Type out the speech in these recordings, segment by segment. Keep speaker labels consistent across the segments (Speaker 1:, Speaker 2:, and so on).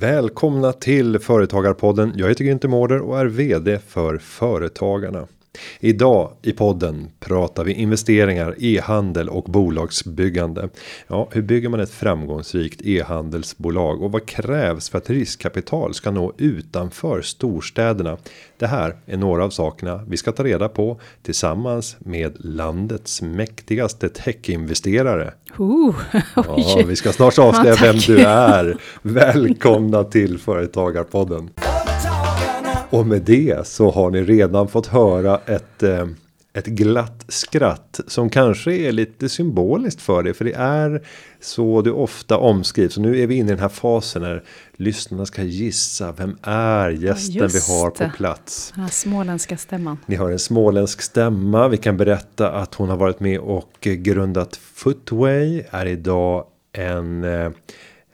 Speaker 1: Välkomna till Företagarpodden. Jag heter Günther Mårder och är VD för Företagarna. Idag i podden pratar vi investeringar, e-handel och bolagsbyggande. Ja, hur bygger man ett framgångsrikt e-handelsbolag och vad krävs för att riskkapital ska nå utanför storstäderna? Det här är några av sakerna vi ska ta reda på tillsammans med landets mäktigaste techinvesterare. Ja, vi ska snart avslöja vem du är. Välkomna till Företagarpodden. Och med det så har ni redan fått höra ett eh, ett glatt skratt som kanske är lite symboliskt för det. För det är så det ofta omskrivs. Och nu är vi inne i den här fasen när lyssnarna ska gissa. Vem är gästen ja, vi har på plats?
Speaker 2: Den här småländska stämman.
Speaker 1: Ni har en småländsk stämma. Vi kan berätta att hon har varit med och grundat Footway. Är idag en eh,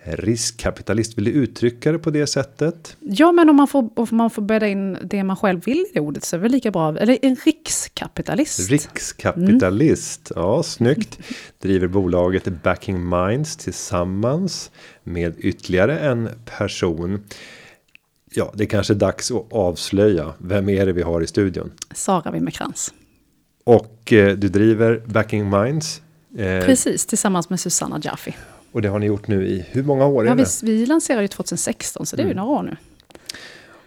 Speaker 1: riskkapitalist. Vill du uttrycka det på det sättet?
Speaker 2: Ja, men om man får, om man får bädda in det man själv vill i ordet så är det väl lika bra. Eller en rikskapitalist.
Speaker 1: Rikskapitalist, mm. ja snyggt. Driver bolaget Backing Minds tillsammans med ytterligare en person. Ja, det är kanske är dags att avslöja. Vem är det vi har i studion?
Speaker 2: Sara Wimmerkrans.
Speaker 1: Och eh, du driver Backing Minds.
Speaker 2: Eh, Precis, tillsammans med Susanna Jaffi.
Speaker 1: Och det har ni gjort nu i hur många år?
Speaker 2: Ja, vi, vi lanserade ju 2016 så det är mm. ju några år nu.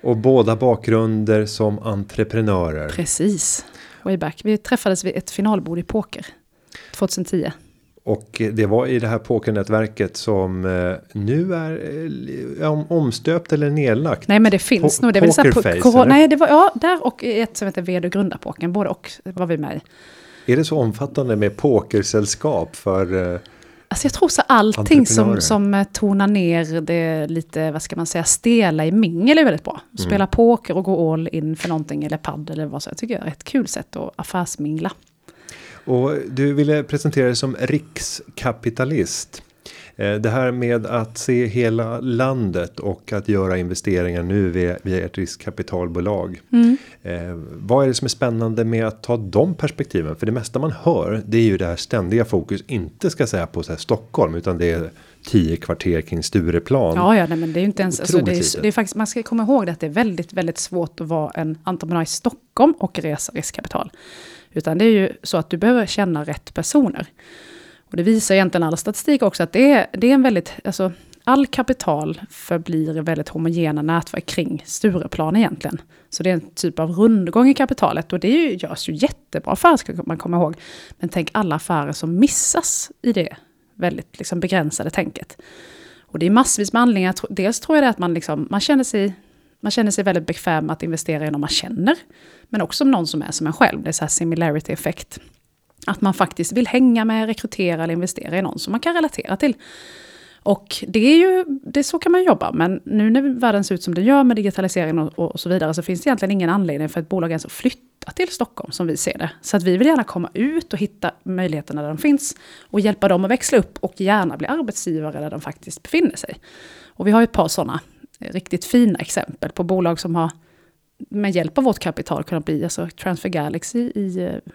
Speaker 1: Och båda bakgrunder som entreprenörer.
Speaker 2: Precis. Way back. Vi träffades vid ett finalbord i poker 2010.
Speaker 1: Och det var i det här pokernätverket som eh, nu är eh, omstöpt eller nedlagt.
Speaker 2: Nej men det finns po nog. Det är väl så här, på, nej det var ja där och ett som heter vd och grundarpokern. Både och var vi med i.
Speaker 1: Är det så omfattande med pokersällskap för eh,
Speaker 2: Alltså jag tror så allting som, som eh, tonar ner det lite, vad ska man säga, stela i mingel är väldigt bra. Mm. Spela mm. poker och gå all in för någonting eller padd eller vad så. Jag tycker jag är ett kul sätt att affärsmingla.
Speaker 1: Och du ville presentera dig som rikskapitalist. Eh, det här med att se hela landet och att göra investeringar nu via, via ett riskkapitalbolag. Mm. Eh, vad är det som är spännande med att ta de perspektiven? För det mesta man hör det är ju det här ständiga fokus, inte ska säga på så Stockholm utan det är tio kvarter kring Stureplan.
Speaker 2: Ja, ja, nej, men det är ju inte ens, alltså, det, är, det är faktiskt, man ska komma ihåg att det är väldigt, väldigt svårt att vara en entreprenör i Stockholm och resa riskkapital. Utan det är ju så att du behöver känna rätt personer. Och det visar egentligen all statistik också att det är, det är en väldigt, alltså all kapital förblir väldigt homogena nätverk kring Stureplan egentligen. Så det är en typ av rundgång i kapitalet och det ju, görs ju jättebra affärer ska man komma ihåg. Men tänk alla affärer som missas i det väldigt liksom begränsade tänket. Och det är massvis med anledningar. Dels tror jag det att man, liksom, man, känner sig, man känner sig väldigt bekväm med att investera i någon man känner. Men också någon som är som en själv. Det är så här similarity effekt. Att man faktiskt vill hänga med, rekrytera eller investera i någon som man kan relatera till. Och det är ju, det så kan man jobba, men nu när världen ser ut som den gör med digitalisering och, och, så vidare så finns det egentligen ingen anledning för ett bolag ens att flytta till Stockholm som vi ser det. Så att vi vill gärna komma ut och hitta möjligheterna där de finns och hjälpa dem att växla upp och gärna bli arbetsgivare där de faktiskt befinner sig. Och vi har ett par sådana eh, riktigt fina exempel på bolag som har med hjälp av vårt kapital kunnat bli, alltså Transfer Galaxy i eh,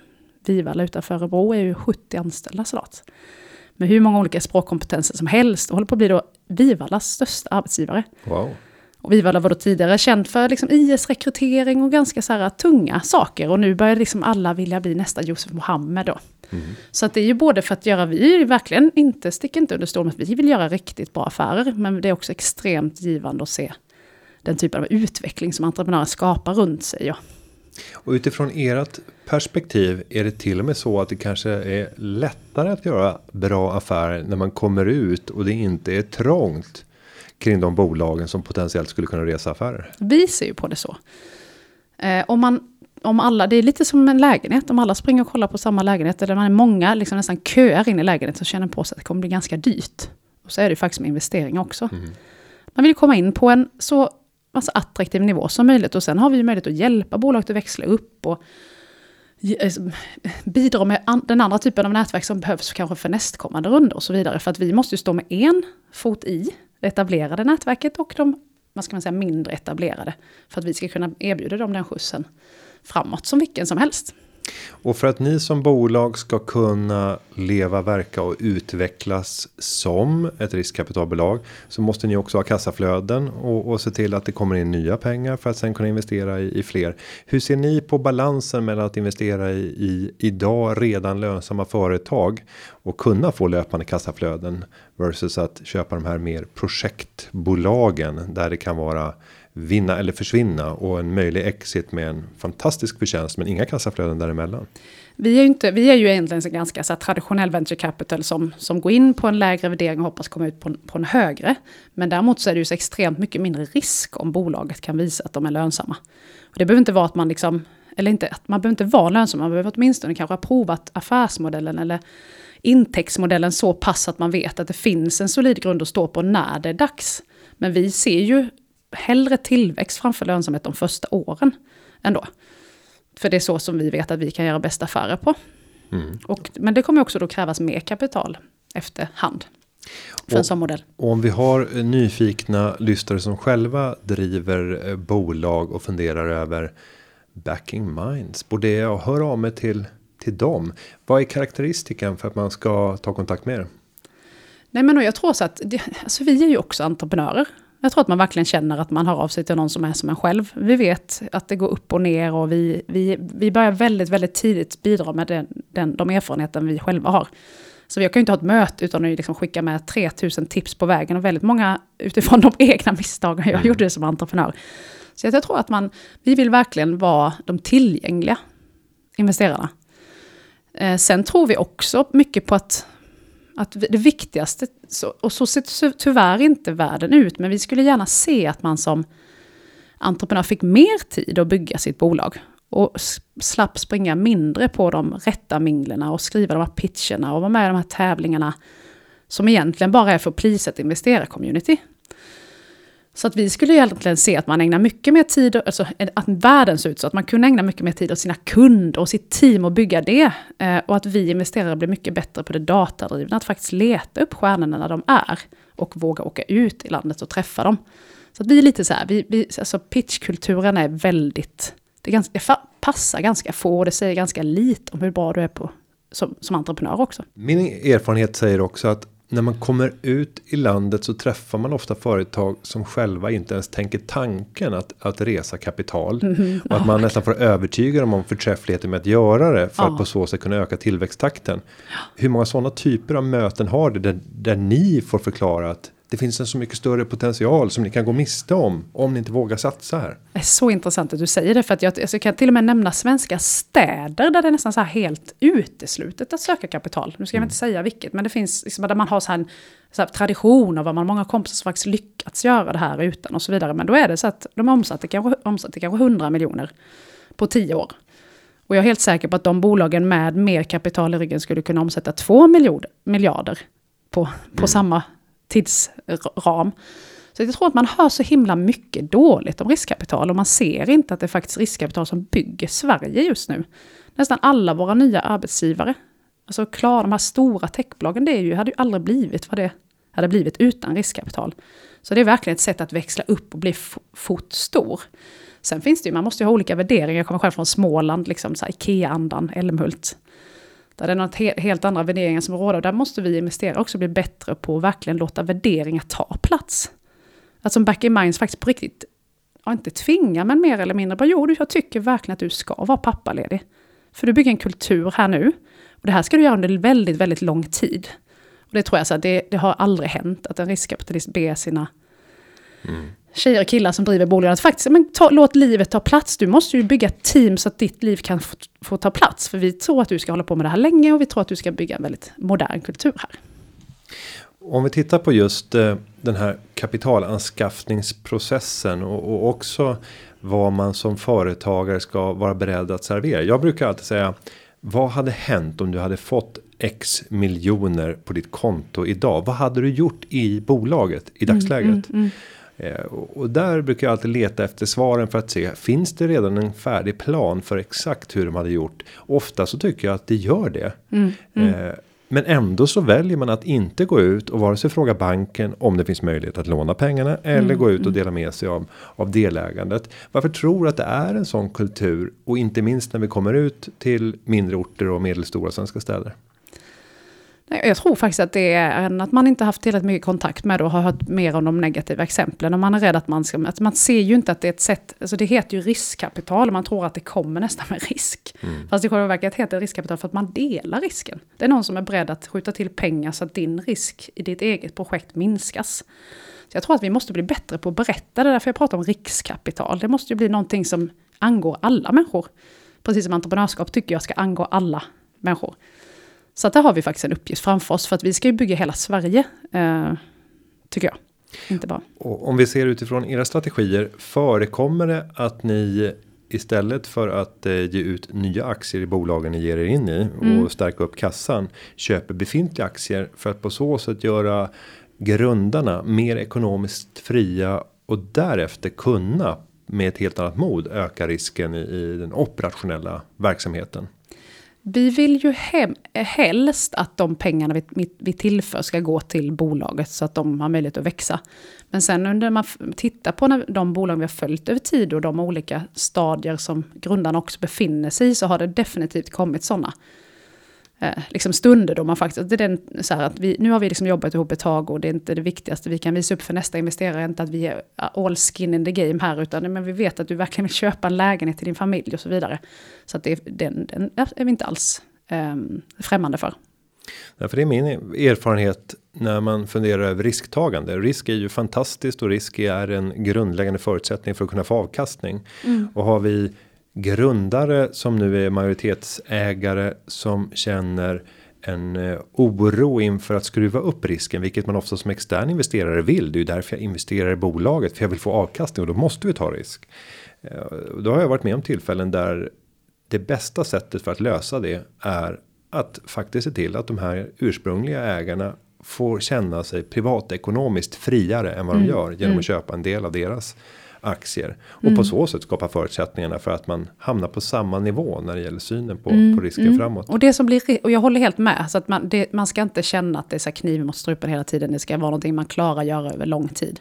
Speaker 2: Vivalla utanför Örebro är ju 70 anställda snart. Med hur många olika språkkompetenser som helst och håller på att bli då Vivallas största arbetsgivare.
Speaker 1: Wow.
Speaker 2: Och Vivalla var då tidigare känd för liksom IS-rekrytering och ganska så här tunga saker. Och nu börjar liksom alla vilja bli nästa Josef Mohammed då. Mm. Så att det är ju både för att göra, vi verkligen inte, sticker inte under stol med att vi vill göra riktigt bra affärer. Men det är också extremt givande att se den typen av utveckling som entreprenörer skapar runt sig. Ja.
Speaker 1: Och utifrån ert perspektiv är det till och med så att det kanske är lättare att göra bra affärer när man kommer ut och det inte är trångt kring de bolagen som potentiellt skulle kunna resa affärer.
Speaker 2: Vi ser ju på det så. Eh, om man om alla, det är lite som en lägenhet, om alla springer och kollar på samma lägenhet, eller man är många, liksom nästan köar in i lägenheten, så känner på sig att det kommer bli ganska dyrt. Och så är det ju faktiskt med investering också. Mm. Man vill komma in på en så alltså, attraktiv nivå som möjligt, och sen har vi ju möjlighet att hjälpa bolaget att växla upp och eh, bidra med den andra typen av nätverk som behövs kanske för nästkommande runder och så vidare. För att vi måste ju stå med en fot i det etablerade nätverket och de vad ska man säga, mindre etablerade. För att vi ska kunna erbjuda dem den skjutsen framåt som vilken som helst.
Speaker 1: Och för att ni som bolag ska kunna leva, verka och utvecklas som ett riskkapitalbolag så måste ni också ha kassaflöden och, och se till att det kommer in nya pengar för att sen kunna investera i, i fler. Hur ser ni på balansen mellan att investera i, i idag redan lönsamma företag och kunna få löpande kassaflöden versus att köpa de här mer projektbolagen där det kan vara vinna eller försvinna och en möjlig exit med en fantastisk förtjänst men inga kassaflöden däremellan.
Speaker 2: Vi är ju, inte, vi är ju egentligen en ganska så traditionell venture capital som, som går in på en lägre värdering och hoppas komma ut på en, på en högre. Men däremot så är det ju så extremt mycket mindre risk om bolaget kan visa att de är lönsamma. Och det behöver inte vara att man liksom, eller inte att man behöver inte vara lönsam, man behöver åtminstone kanske ha provat affärsmodellen eller intäktsmodellen så pass att man vet att det finns en solid grund att stå på när det är dags. Men vi ser ju hellre tillväxt framför lönsamhet de första åren ändå. För det är så som vi vet att vi kan göra bästa affärer på. Mm. Och, men det kommer också då krävas mer kapital efterhand. För och, en sån modell.
Speaker 1: Och om vi har nyfikna lyssnare som själva driver eh, bolag och funderar över backing minds. Borde jag höra av mig till, till dem? Vad är karaktäristiken för att man ska ta kontakt med er?
Speaker 2: Nej men jag tror så att, det, alltså vi är ju också entreprenörer. Jag tror att man verkligen känner att man har av sig till någon som är som en själv. Vi vet att det går upp och ner och vi, vi, vi börjar väldigt, väldigt tidigt bidra med den, den, de erfarenheten vi själva har. Så vi kan ju inte ha ett möte utan att liksom skicka med 3000 tips på vägen och väldigt många utifrån de egna misstagen jag mm. gjorde som entreprenör. Så jag tror att man, vi vill verkligen vara de tillgängliga investerarna. Eh, sen tror vi också mycket på att att det viktigaste, och så ser tyvärr inte världen ut, men vi skulle gärna se att man som entreprenör fick mer tid att bygga sitt bolag. Och slapp springa mindre på de rätta minglerna och skriva de här pitcherna och vara med i de här tävlingarna. Som egentligen bara är för att plisa ett investerarcommunity. Så att vi skulle egentligen se att man ägnar mycket mer tid, alltså att världen ser ut så, att man kunde ägna mycket mer tid åt sina kunder och sitt team och bygga det. Eh, och att vi investerare blir mycket bättre på det datadrivna, att faktiskt leta upp stjärnorna när de är. Och våga åka ut i landet och träffa dem. Så att vi är lite så här, vi, vi, alltså pitchkulturen är väldigt, det är ganska, passar ganska få och det säger ganska lite om hur bra du är på som, som entreprenör också.
Speaker 1: Min erfarenhet säger också att när man kommer ut i landet så träffar man ofta företag som själva inte ens tänker tanken att, att resa kapital. Mm, och att man nästan får övertyga dem om förträffligheten med att göra det för oh. att på så sätt kunna öka tillväxttakten. Hur många sådana typer av möten har det där, där ni får förklara att det finns en så mycket större potential som ni kan gå miste om om ni inte vågar satsa här.
Speaker 2: Det är så intressant att du säger det för att jag, alltså jag kan till och med nämna svenska städer där det är nästan så här helt uteslutet att söka kapital. Nu ska jag mm. inte säga vilket men det finns liksom där man har så här en så här tradition av vad man många kompisar som faktiskt lyckats göra det här utan och så vidare. Men då är det så att de omsatte kanske, omsatte kanske 100 miljoner på 10 år. Och jag är helt säker på att de bolagen med mer kapital i ryggen skulle kunna omsätta 2 miljarder på, på mm. samma tidsram. Så jag tror att man hör så himla mycket dåligt om riskkapital och man ser inte att det är faktiskt riskkapital som bygger Sverige just nu. Nästan alla våra nya arbetsgivare, alltså klara de här stora techbolagen, det är ju, hade ju aldrig blivit vad det hade blivit utan riskkapital. Så det är verkligen ett sätt att växla upp och bli fort stor. Sen finns det ju, man måste ju ha olika värderingar. Jag kommer själv från Småland, liksom så Ikea-andan, Älmhult. Där det är något he helt andra värderingar som råder. Och där måste vi investerare också bli bättre på att verkligen låta värderingar ta plats. Att som back in minds faktiskt på riktigt, ja, inte tvinga men mer eller mindre bara, jo jag tycker verkligen att du ska vara pappaledig. För du bygger en kultur här nu. Och det här ska du göra under väldigt, väldigt lång tid. Och det tror jag så att det, det har aldrig hänt att en riskkapitalist ber sina mm tjejer och killar som driver bolaget, faktiskt, men ta, låt livet ta plats. Du måste ju bygga ett team så att ditt liv kan få, få, ta plats. För vi tror att du ska hålla på med det här länge och vi tror att du ska bygga en väldigt modern kultur här.
Speaker 1: Om vi tittar på just eh, den här kapitalanskaffningsprocessen och, och också vad man som företagare ska vara beredd att servera. Jag brukar alltid säga vad hade hänt om du hade fått X miljoner på ditt konto idag? Vad hade du gjort i bolaget i mm, dagsläget? Mm, mm, mm. Eh, och där brukar jag alltid leta efter svaren för att se. Finns det redan en färdig plan för exakt hur de hade gjort? Ofta så tycker jag att det gör det. Mm, mm. Eh, Men ändå så väljer man att inte gå ut och vare sig fråga banken om det finns möjlighet att låna pengarna eller mm, gå ut och mm. dela med sig av av delägandet. Varför tror att det är en sån kultur och inte minst när vi kommer ut till mindre orter och medelstora svenska städer?
Speaker 2: Jag tror faktiskt att det är en, att man inte haft tillräckligt mycket kontakt med det och har hört mer om de negativa exemplen. Och man är rädd att man ska, att man ser ju inte att det är ett sätt, alltså det heter ju riskkapital, man tror att det kommer nästan med risk. Mm. Fast i själva verket heter det riskkapital för att man delar risken. Det är någon som är beredd att skjuta till pengar så att din risk i ditt eget projekt minskas. Så jag tror att vi måste bli bättre på att berätta det, därför jag pratar om riskkapital. Det måste ju bli någonting som angår alla människor. Precis som entreprenörskap tycker jag ska angå alla människor. Så att där har vi faktiskt en uppgift framför oss, för att vi ska ju bygga hela Sverige, eh, tycker jag. Inte bara.
Speaker 1: Och om vi ser utifrån era strategier, förekommer det att ni istället för att eh, ge ut nya aktier i bolagen ni ger er in i och mm. stärka upp kassan köper befintliga aktier för att på så sätt göra grundarna mer ekonomiskt fria och därefter kunna med ett helt annat mod öka risken i, i den operationella verksamheten.
Speaker 2: Vi vill ju hem, helst att de pengarna vi, vi tillför ska gå till bolaget så att de har möjlighet att växa. Men sen under man tittar på de bolag vi har följt över tid och de olika stadier som grundarna också befinner sig i så har det definitivt kommit sådana eh, liksom stunder då man faktiskt, det är den, så här att vi, nu har vi liksom jobbat ihop ett tag och det är inte det viktigaste vi kan visa upp för nästa investerare, inte att vi är all skin in the game här, utan men vi vet att du verkligen vill köpa en lägenhet till din familj och så vidare. Så att det, den, den är vi inte alls eh, främmande för.
Speaker 1: Därför är min erfarenhet när man funderar över risktagande. Risk är ju fantastiskt och risk är en grundläggande förutsättning för att kunna få avkastning. Mm. Och har vi grundare som nu är majoritetsägare som känner en eh, oro inför att skruva upp risken, vilket man ofta som extern investerare vill. Det är ju därför jag investerar i bolaget för jag vill få avkastning och då måste vi ta risk. Eh, då har jag varit med om tillfällen där det bästa sättet för att lösa det är att faktiskt se till att de här ursprungliga ägarna får känna sig privatekonomiskt friare än vad mm. de gör genom mm. att köpa en del av deras aktier och mm. på så sätt skapa förutsättningarna för att man hamnar på samma nivå när det gäller synen på, mm. på risken mm. framåt.
Speaker 2: Och det som blir och jag håller helt med så att man, det, man ska inte känna att det är så kniv mot strupen hela tiden. Det ska vara någonting man klarar att göra över lång tid.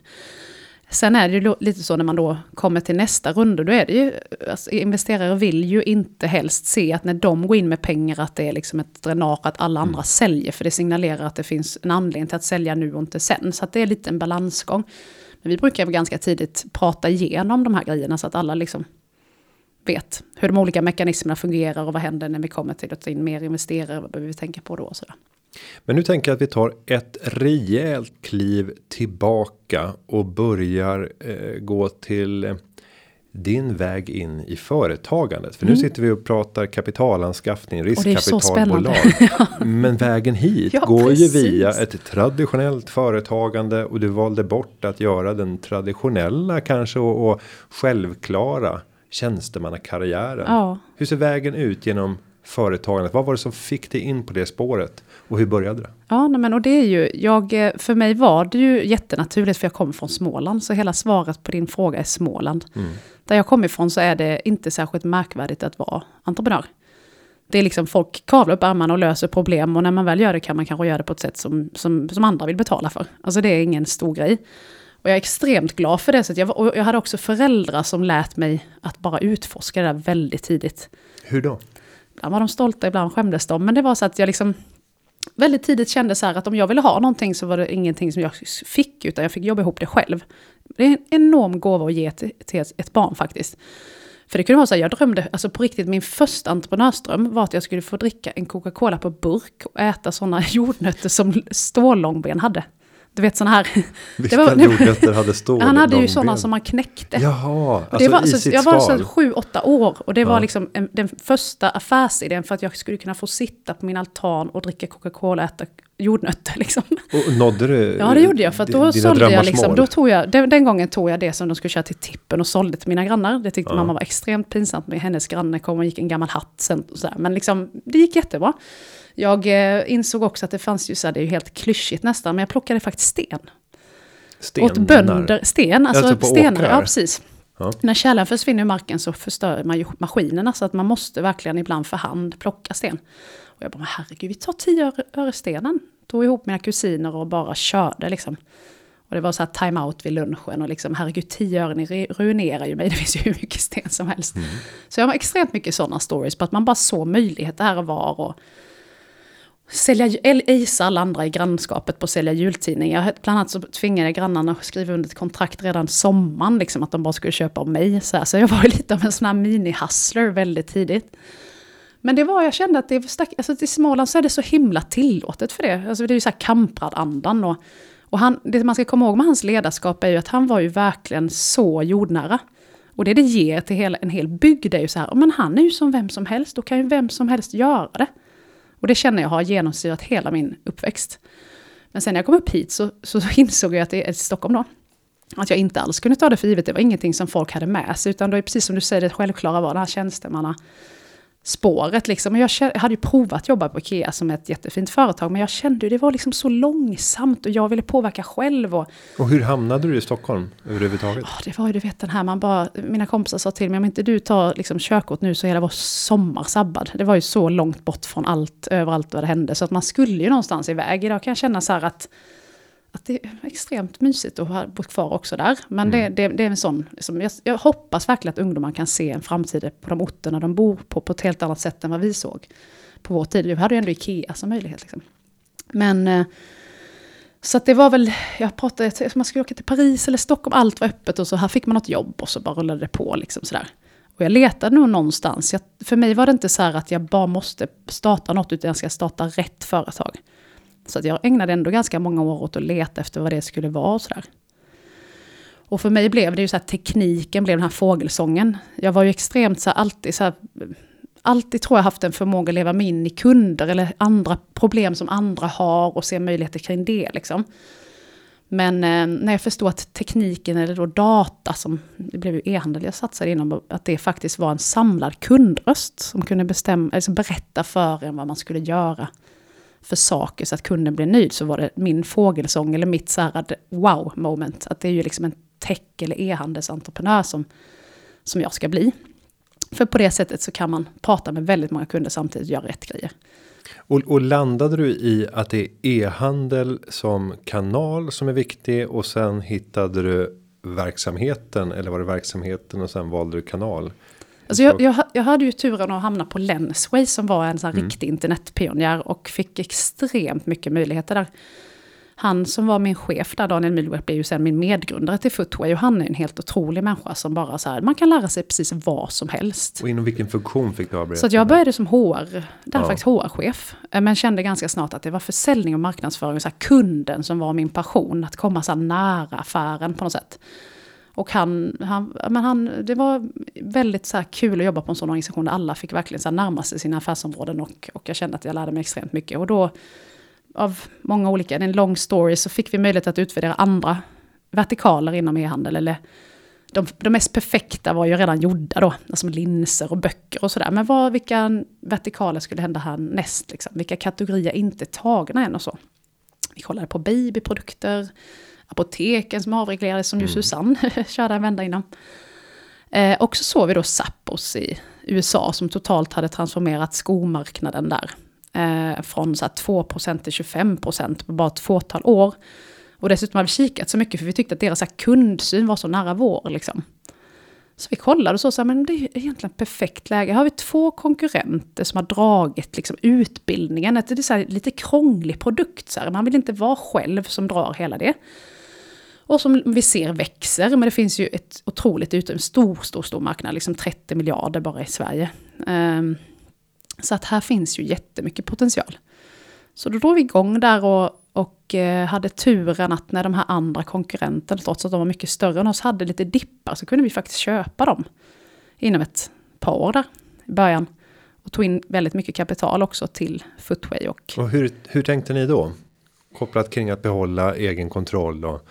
Speaker 2: Sen är det ju lite så när man då kommer till nästa runda, då är det ju, alltså, investerare vill ju inte helst se att när de går in med pengar att det är liksom ett dränage att alla andra mm. säljer, för det signalerar att det finns en anledning till att sälja nu och inte sen. Så att det är lite en balansgång. Men vi brukar ganska tidigt prata igenom de här grejerna så att alla liksom vet hur de olika mekanismerna fungerar och vad händer när vi kommer till att ta in mer investerare, vad behöver vi tänka på då och sådär.
Speaker 1: Men nu tänker jag att vi tar ett rejält kliv tillbaka och börjar eh, gå till eh, din väg in i företagandet. För mm. nu sitter vi och pratar kapitalanskaffning, riskkapitalbolag. Men vägen hit ja, går precis. ju via ett traditionellt företagande och du valde bort att göra den traditionella kanske och, och självklara tjänstemannakarriären. Ja. Hur ser vägen ut genom företagandet? Vad var det som fick dig in på det spåret? Och hur började det?
Speaker 2: Ja, nej, men och det är ju, jag, eh, för mig var det ju jättenaturligt för jag kommer från Småland. Så hela svaret på din fråga är Småland. Mm. Där jag kommer ifrån så är det inte särskilt märkvärdigt att vara entreprenör. Det är liksom folk kavlar upp armarna och löser problem och när man väl gör det kan man kanske göra det på ett sätt som, som, som andra vill betala för. Alltså det är ingen stor grej. Och jag är extremt glad för det. Så jag, och jag hade också föräldrar som lät mig att bara utforska det där väldigt tidigt.
Speaker 1: Hur då?
Speaker 2: Ibland var de stolta, ibland skämdes de. Men det var så att jag liksom väldigt tidigt kände så här att om jag ville ha någonting så var det ingenting som jag fick, utan jag fick jobba ihop det själv. Det är en enorm gåva att ge till, till ett barn faktiskt. För det kunde vara så här, jag drömde, alltså på riktigt, min första entreprenörsdröm var att jag skulle få dricka en Coca-Cola på burk och äta sådana jordnötter som stålångben hade. Du vet sådana här...
Speaker 1: Vilka det var, jordnötter hade stål?
Speaker 2: Han hade ju sådana som man knäckte.
Speaker 1: Jaha, alltså det
Speaker 2: var,
Speaker 1: i så, sitt
Speaker 2: Jag
Speaker 1: var
Speaker 2: så sju, åtta år och det ja. var liksom en, den första affärsidén för att jag skulle kunna få sitta på min altan och dricka Coca-Cola och äta jordnötter. Liksom.
Speaker 1: Och nådde du
Speaker 2: Ja, det gjorde jag. För då sålde jag liksom, då tog jag, den, den, gången tog jag det som de skulle köra till tippen och sålde till mina grannar. Det tyckte ja. mamma var extremt pinsamt med hennes granne kom och gick en gammal hatt sen. Och sådär. Men liksom, det gick jättebra. Jag eh, insåg också att det fanns ju så här, det är ju helt klyschigt nästan, men jag plockade faktiskt sten.
Speaker 1: Stenar.
Speaker 2: Åt bönder, sten, alltså, alltså stenar, ja precis. Ja. När källan försvinner i marken så förstör man ju maskinerna så att man måste verkligen ibland för hand plocka sten. Och jag bara, herregud, vi tar tio öre, örestenen. Tog ihop mina kusiner och bara körde liksom. Och det var så här time-out vid lunchen och liksom, herregud, tio öre, ni ruinerar ju mig, det finns ju hur mycket sten som helst. Mm. Så jag har extremt mycket sådana stories på att man bara såg möjligheter här och var. Och sälja, isa alla andra i grannskapet på att sälja jultidningar. Bland annat så tvingade jag grannarna att skriva under ett kontrakt redan sommaren, liksom att de bara skulle köpa av mig. Så, här. så jag var lite av en sån här mini-hustler väldigt tidigt. Men det var, jag kände att det stack, alltså i Småland så är det så himla tillåtet för det. Alltså det är ju så här kampradandan och och han, det man ska komma ihåg med hans ledarskap är ju att han var ju verkligen så jordnära. Och det det ger till hela, en hel bygd är ju så här, men han är ju som vem som helst, då kan ju vem som helst göra det. Och det känner jag har genomsyrat hela min uppväxt. Men sen när jag kom upp hit så, så insåg jag att det är Stockholm då. Att jag inte alls kunde ta det för givet, det var ingenting som folk hade med sig, utan det är precis som du säger, det självklara var den här tjänstemanna spåret. Liksom. Jag, hade ju provat jobba på Ikea som ett jättefint företag, men jag kände ju det var liksom så långsamt och jag ville påverka själv. Och,
Speaker 1: och hur hamnade du i Stockholm överhuvudtaget?
Speaker 2: Oh, det var ju, du vet den här, man bara, mina kompisar sa till mig, om inte du tar liksom, körkort nu så är hela vår sommar sabbad. Det var ju så långt bort från allt, överallt vad det hände, så att man skulle ju någonstans iväg. Idag kan jag känna så här att att det är extremt mysigt att ha bott kvar också där. Men mm. det, det, det, är en sån, liksom, jag, jag, hoppas verkligen att ungdomar kan se en framtid på de orterna de bor på, på ett helt annat sätt än vad vi såg på vår tid. Vi hade ju ändå Ikea som möjlighet. Liksom. Men, eh, så att det var väl, jag pratade, man skulle åka till Paris eller Stockholm, allt var öppet och så här fick man något jobb och så bara rullade det på liksom sådär. Och jag letade nog någonstans, jag, för mig var det inte så här att jag bara måste starta något, utan jag ska starta rätt företag. Så att jag ägnade ändå ganska många år åt att leta efter vad det skulle vara och sådär. Och för mig blev det ju så här, tekniken blev den här fågelsången. Jag var ju extremt så här, alltid så här, alltid tror jag haft en förmåga att leva mig in i kunder eller andra problem som andra har och se möjligheter kring det liksom. Men eh, när jag förstod att tekniken, eller då data, som det blev ju e-handel jag satsade inom, att det faktiskt var en samlad kundröst som kunde bestämma, alltså berätta för en vad man skulle göra för saker så att kunden blir nöjd så var det min fågelsång eller mitt så här wow moment. Att det är ju liksom en tech eller e-handelsentreprenör som, som jag ska bli. För på det sättet så kan man prata med väldigt många kunder samtidigt och göra rätt grejer.
Speaker 1: Och, och landade du i att det är e-handel som kanal som är viktig och sen hittade du verksamheten eller var det verksamheten och sen valde du kanal?
Speaker 2: Alltså jag, jag, jag hade ju turen att hamna på Lensway som var en sån mm. riktig internetpionjär och fick extremt mycket möjligheter där. Han som var min chef där, Daniel Mühlwerk, blev ju sen min medgrundare till Footway och han är en helt otrolig människa som bara så här, man kan lära sig precis vad som helst.
Speaker 1: Och inom vilken funktion fick du arbeta?
Speaker 2: Så jag började som HR, där ja. faktiskt HR-chef, eh, men kände ganska snart att det var försäljning och marknadsföring, så här, kunden som var min passion, att komma så här nära affären på något sätt. Och han, han, men han, det var väldigt så kul att jobba på en sån organisation där alla fick verkligen så närma sig sina affärsområden och, och jag kände att jag lärde mig extremt mycket. Och då, av många olika, en lång story, så fick vi möjlighet att utvärdera andra vertikaler inom e-handel. Eller de, de mest perfekta var ju redan gjorda då, alltså linser och böcker och sådär. Men vad, vilka vertikaler skulle hända härnäst? Liksom? Vilka kategorier är inte tagna än och så? Vi kollade på babyprodukter, apoteken som avreglerades, som ju mm. Susanne körde en vända innan. Eh, och så såg vi då Zappos i USA som totalt hade transformerat skomarknaden där. Eh, från så 2% till 25% på bara ett fåtal år. Och dessutom har vi kikat så mycket för vi tyckte att deras kundsyn var så nära vår. Liksom. Så vi kollade och så, så här, men det är egentligen perfekt läge. Här har vi två konkurrenter som har dragit liksom, utbildningen. Det är så här, lite krånglig produkt. Så här. Man vill inte vara själv som drar hela det. Och som vi ser växer, men det finns ju ett otroligt utrymme, stor, stor, stor marknad, liksom 30 miljarder bara i Sverige. Um, så att här finns ju jättemycket potential. Så då drog vi igång där och, och eh, hade turen att när de här andra konkurrenterna, trots att de var mycket större än oss, hade lite dippar så kunde vi faktiskt köpa dem inom ett par år där i början. Och tog in väldigt mycket kapital också till Footway. Och,
Speaker 1: och hur, hur tänkte ni då? Kopplat kring att behålla egen kontroll och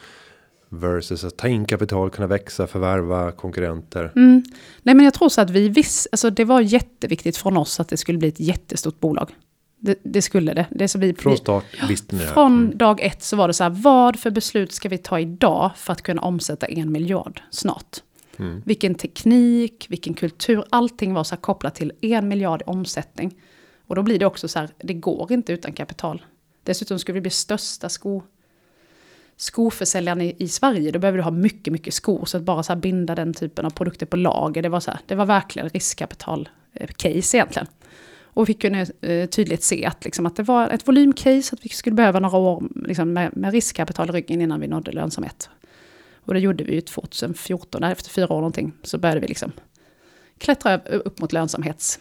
Speaker 1: Versus att ta in kapital, kunna växa, förvärva konkurrenter.
Speaker 2: Mm. Nej men jag tror så att vi visste, alltså det var jätteviktigt från oss att det skulle bli ett jättestort bolag. Det, det skulle det. det så vi,
Speaker 1: från start visste ni det?
Speaker 2: Från mm. dag ett så var det så här, vad för beslut ska vi ta idag för att kunna omsätta en miljard snart? Mm. Vilken teknik, vilken kultur, allting var så här kopplat till en miljard i omsättning. Och då blir det också så här, det går inte utan kapital. Dessutom skulle vi bli största sko, skoförsäljaren i, i Sverige, då behöver du ha mycket, mycket skor. Så att bara så binda den typen av produkter på lager, det var, så här, det var verkligen riskkapital-case eh, egentligen. Och vi kunde eh, tydligt se att, liksom, att det var ett volymcase, att vi skulle behöva några år liksom, med, med riskkapital i ryggen innan vi nådde lönsamhet. Och det gjorde vi ju 2014, efter fyra år någonting, så började vi liksom klättra upp mot lönsamhets...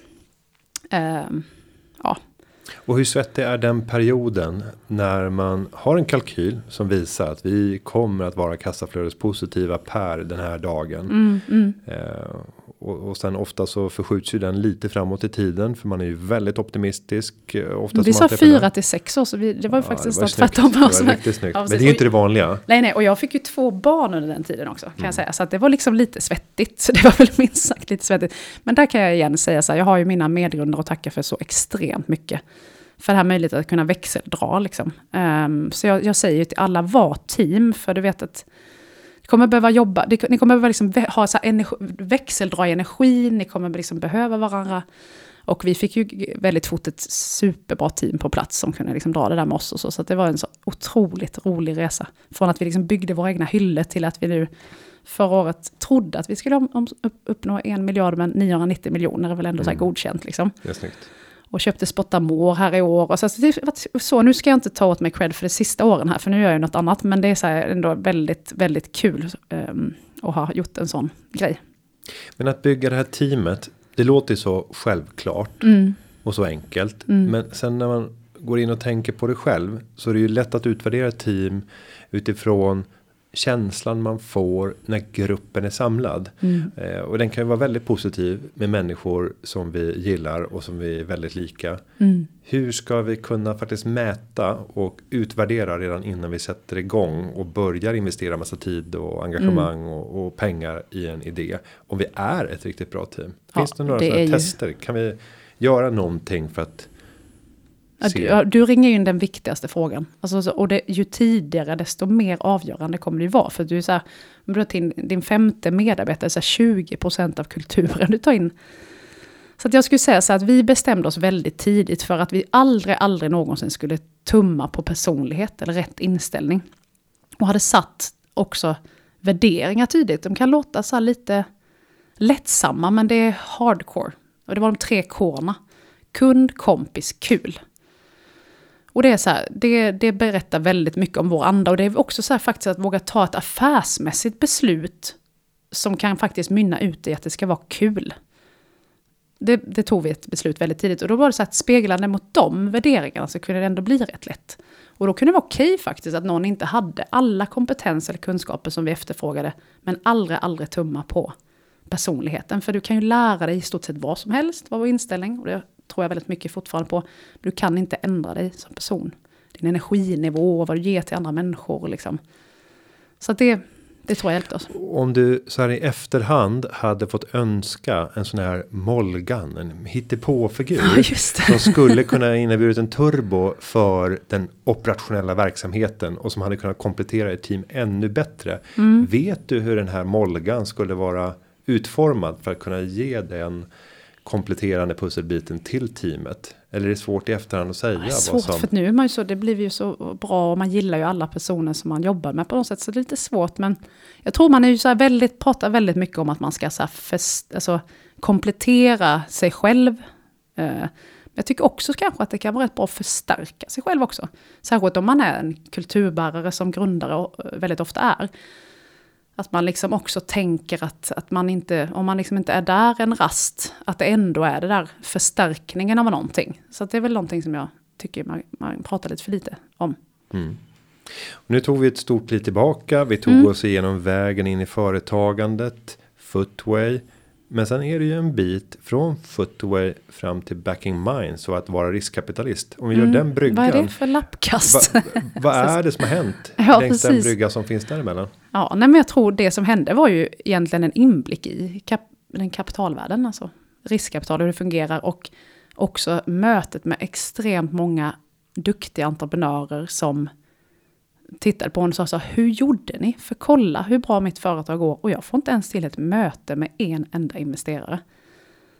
Speaker 2: Eh, ja.
Speaker 1: Och hur svettig är den perioden när man har en kalkyl som visar att vi kommer att vara kassaflödespositiva per den här dagen. Mm, mm. Eh, och, och sen ofta så förskjuts ju den lite framåt i tiden för man är ju väldigt optimistisk.
Speaker 2: Eh, ofta vi sa fyra till sex år så vi, det var ju ja, faktiskt nästan tvärtom. Det
Speaker 1: var riktigt snyggt. Men det är ju inte det vanliga.
Speaker 2: Nej, nej, och jag fick ju två barn under den tiden också kan mm. jag säga. Så att det var liksom lite svettigt. Så det var väl minst sagt lite svettigt. Men där kan jag igen säga så här, jag har ju mina medgrundare att tacka för så extremt mycket. För det här möjligheten att kunna växeldra liksom. Um, så jag, jag säger ju till alla, var team, för du vet att kommer behöva jobba, ni kommer behöva liksom ha så energi, växeldra i energin, ni kommer liksom behöva varandra. Och vi fick ju väldigt fort ett superbra team på plats som kunde liksom dra det där med oss och så. Så det var en så otroligt rolig resa. Från att vi liksom byggde våra egna hyllor till att vi nu förra året trodde att vi skulle uppnå en miljard men 990 miljoner är väl ändå mm. så här mm. godkänt liksom.
Speaker 1: Det är snyggt
Speaker 2: och köpte Spottamore här i år. Och så, så, nu ska jag inte ta åt mig cred för de sista åren här, för nu gör jag något annat. Men det är så ändå väldigt, väldigt kul um, att ha gjort en sån grej.
Speaker 1: Men att bygga det här teamet, det låter så självklart mm. och så enkelt. Mm. Men sen när man går in och tänker på det själv så är det ju lätt att utvärdera ett team utifrån känslan man får när gruppen är samlad. Mm. Eh, och den kan ju vara väldigt positiv med människor som vi gillar och som vi är väldigt lika. Mm. Hur ska vi kunna faktiskt mäta och utvärdera redan innan vi sätter igång och börjar investera massa tid och engagemang mm. och, och, pengar i en idé. Om vi är ett riktigt bra team. Finns ja, det några det tester? Kan vi göra någonting för att
Speaker 2: du, du, ringer in den viktigaste frågan. Alltså, och det, ju tidigare desto mer avgörande kommer det ju vara. För du är så här, om du tar in din femte medarbetare, så 20% av kulturen du tar in. Så att jag skulle säga så att vi bestämde oss väldigt tidigt för att vi aldrig, aldrig någonsin skulle tumma på personlighet eller rätt inställning. Och hade satt också värderingar tydligt. De kan låta så här lite lättsamma, men det är hardcore. Och det var de tre K'na. Kund, kompis, kul. Och det är så här, det, det berättar väldigt mycket om vår anda. Och det är också så här faktiskt att våga ta ett affärsmässigt beslut som kan faktiskt mynna ut i att det ska vara kul. Det, det, tog vi ett beslut väldigt tidigt. Och då var det så att speglande mot de värderingarna så kunde det ändå bli rätt lätt. Och då kunde det vara okej faktiskt att någon inte hade alla kompetenser eller kunskaper som vi efterfrågade. Men aldrig, aldrig tumma på personligheten. För du kan ju lära dig i stort sett vad som helst, vad vår inställning. Och det tror jag väldigt mycket fortfarande på. Du kan inte ändra dig som person. Din energinivå, vad du ger till andra människor. Liksom. Så det, det tror jag hjälpte oss.
Speaker 1: Om du så här i efterhand hade fått önska en sån här Molgan, en hittepåfigur. Ja, som skulle kunna inneburit en turbo för den operationella verksamheten. Och som hade kunnat komplettera ett team ännu bättre. Mm. Vet du hur den här Molgan skulle vara utformad för att kunna ge den kompletterande pusselbiten till teamet? Eller är det svårt i efterhand att säga? Det är
Speaker 2: svårt, som... för nu är man ju så, det blir ju så bra och man gillar ju alla personer som man jobbar med på något sätt. Så det är lite svårt, men jag tror man är ju så här väldigt, pratar väldigt mycket om att man ska så här fest, alltså, komplettera sig själv. Eh, jag tycker också kanske att det kan vara rätt bra att förstärka sig själv också. Särskilt om man är en kulturbärare som grundare väldigt ofta är. Att man liksom också tänker att, att man inte, om man liksom inte är där en rast, att det ändå är det där förstärkningen av någonting. Så det är väl någonting som jag tycker man, man pratar lite för lite om. Mm.
Speaker 1: Nu tog vi ett stort kliv tillbaka. Vi tog mm. oss igenom vägen in i företagandet. Footway. Men sen är det ju en bit från Footway fram till Backing Minds och att vara riskkapitalist. Om vi mm. gör den bryggan.
Speaker 2: Vad är det för lappkast? Va,
Speaker 1: vad är det som har hänt ja, längs precis. den brygga som finns däremellan?
Speaker 2: Ja, nej, men jag tror det som hände var ju egentligen en inblick i kap den kapitalvärlden, alltså riskkapital, hur det fungerar och också mötet med extremt många duktiga entreprenörer som tittade på honom och sa så hur gjorde ni? För kolla hur bra mitt företag går och jag får inte ens till ett möte med en enda investerare.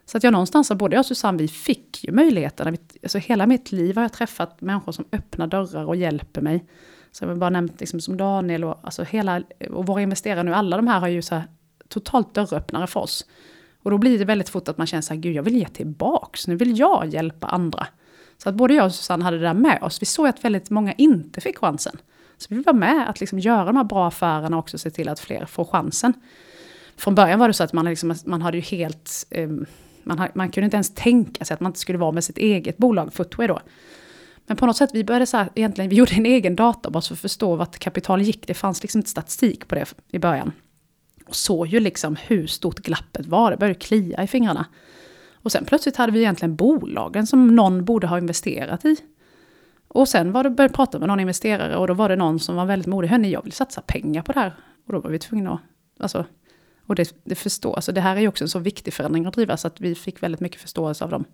Speaker 2: Så att jag någonstans, både jag och Susanne, vi fick ju möjligheterna. Alltså hela mitt liv har jag träffat människor som öppnar dörrar och hjälper mig. Så jag har bara nämnt liksom som Daniel och, alltså hela, och våra investerare nu, alla de här har ju så här totalt dörröppnare för oss. Och då blir det väldigt fort att man känner så här, gud jag vill ge tillbaks, nu vill jag hjälpa andra. Så att både jag och Susanne hade det där med oss. Vi såg att väldigt många inte fick chansen. Så vi vill vara med att liksom göra de här bra affärerna och också se till att fler får chansen. Från början var det så att man, liksom, man hade ju helt... Um, man, man kunde inte ens tänka sig att man inte skulle vara med sitt eget bolag, Footway då. Men på något sätt, vi började så här, egentligen, vi gjorde en egen databas för att förstå vart kapital gick. Det fanns liksom inte statistik på det i början. Och såg ju liksom hur stort glappet var, det började klia i fingrarna. Och sen plötsligt hade vi egentligen bolagen som någon borde ha investerat i. Och sen var det började prata med någon investerare och då var det någon som var väldigt modig. Hörni, jag vill satsa pengar på det här. Och då var vi tvungna att... Alltså, och det, det förstår, alltså det här är ju också en så viktig förändring att driva så att vi fick väldigt mycket förståelse av dem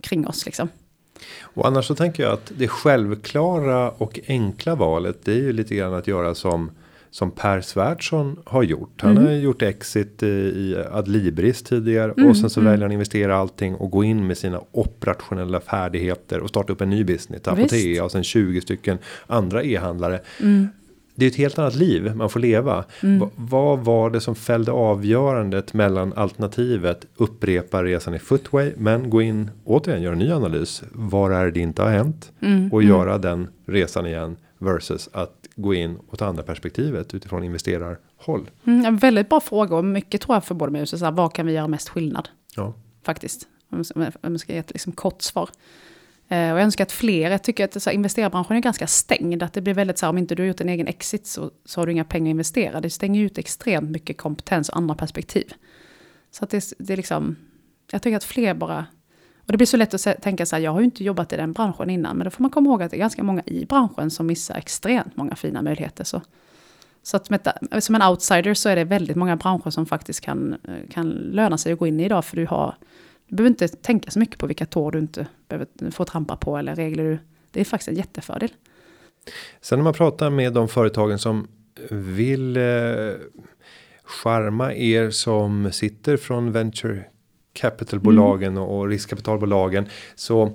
Speaker 2: kring oss liksom.
Speaker 1: Och annars så tänker jag att det självklara och enkla valet det är ju lite grann att göra som som Per Svärdson har gjort. Han mm. har gjort exit i Adlibris tidigare mm. och sen så mm. väljer han investera allting och gå in med sina operationella färdigheter och starta upp en ny business. Apotea och sen 20 stycken andra e-handlare. Mm. Det är ett helt annat liv man får leva. Mm. vad var det som fällde avgörandet mellan alternativet upprepa resan i footway men gå in återigen göra en ny analys. Var är det inte har hänt mm. och göra den resan igen versus att gå in och ta andra perspektivet utifrån investerarhåll?
Speaker 2: Mm, en väldigt bra fråga och mycket tror jag för både mig och så vad kan vi göra mest skillnad? Ja. Faktiskt. Om jag ska ge ett liksom kort svar. Eh, och jag önskar att fler, jag tycker att så här, investerarbranschen är ganska stängd. Att det blir väldigt så här, om inte du har gjort en egen exit så, så har du inga pengar att investera. Det stänger ut extremt mycket kompetens och andra perspektiv. Så att det, det är liksom, jag tycker att fler bara och det blir så lätt att tänka så här, jag har ju inte jobbat i den branschen innan, men då får man komma ihåg att det är ganska många i branschen som missar extremt många fina möjligheter. Så, så att med, som en outsider så är det väldigt många branscher som faktiskt kan, eh, kan löna sig att gå in i idag, för du har du behöver inte tänka så mycket på vilka tår du inte behöver få trampa på eller regler du... Det är faktiskt en jättefördel.
Speaker 1: Sen när man pratar med de företagen som vill eh, charma er som sitter från venture capitalbolagen mm. och riskkapitalbolagen så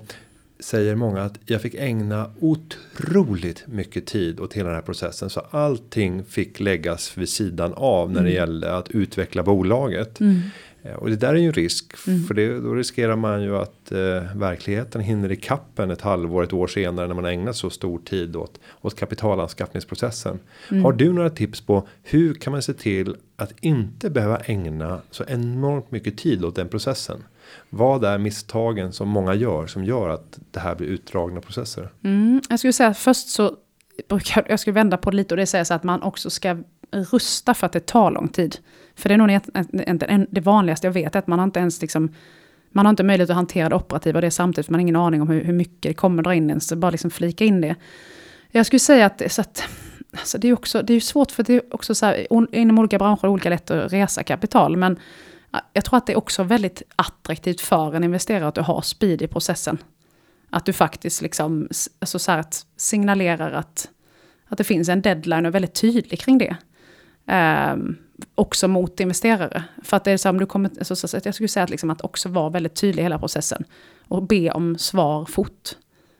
Speaker 1: säger många att jag fick ägna otroligt mycket tid åt hela den här processen så allting fick läggas vid sidan av när det mm. gällde att utveckla bolaget. Mm. Eh, och det där är ju en risk. Mm. För det, då riskerar man ju att eh, verkligheten hinner i kappen ett halvår, ett år senare när man ägnat så stor tid åt, åt kapitalanskaffningsprocessen. Mm. Har du några tips på hur kan man se till att inte behöva ägna så enormt mycket tid åt den processen? Vad är misstagen som många gör som gör att det här blir utdragna processer?
Speaker 2: Mm, jag skulle säga först så brukar jag skulle vända på det lite och det säger så att man också ska rusta för att det tar lång tid. För det är nog inte det vanligaste jag vet, att man har inte ens liksom, man har inte möjlighet att hantera det operativa och det samtidigt, för man har ingen aning om hur, hur mycket det kommer dra in en, så bara liksom flika in det. Jag skulle säga att, så att alltså det är också, det är svårt för det är också så här, inom olika branscher är det olika lätt att resa kapital, men jag tror att det är också väldigt attraktivt för en investerare att du har speed i processen. Att du faktiskt liksom, alltså så att signalerar att, att det finns en deadline och är väldigt tydlig kring det. Um, också mot investerare. För att det är så om du kommer, alltså, så, så, jag skulle säga att, liksom, att också vara väldigt tydlig i hela processen. Och be om svar fort.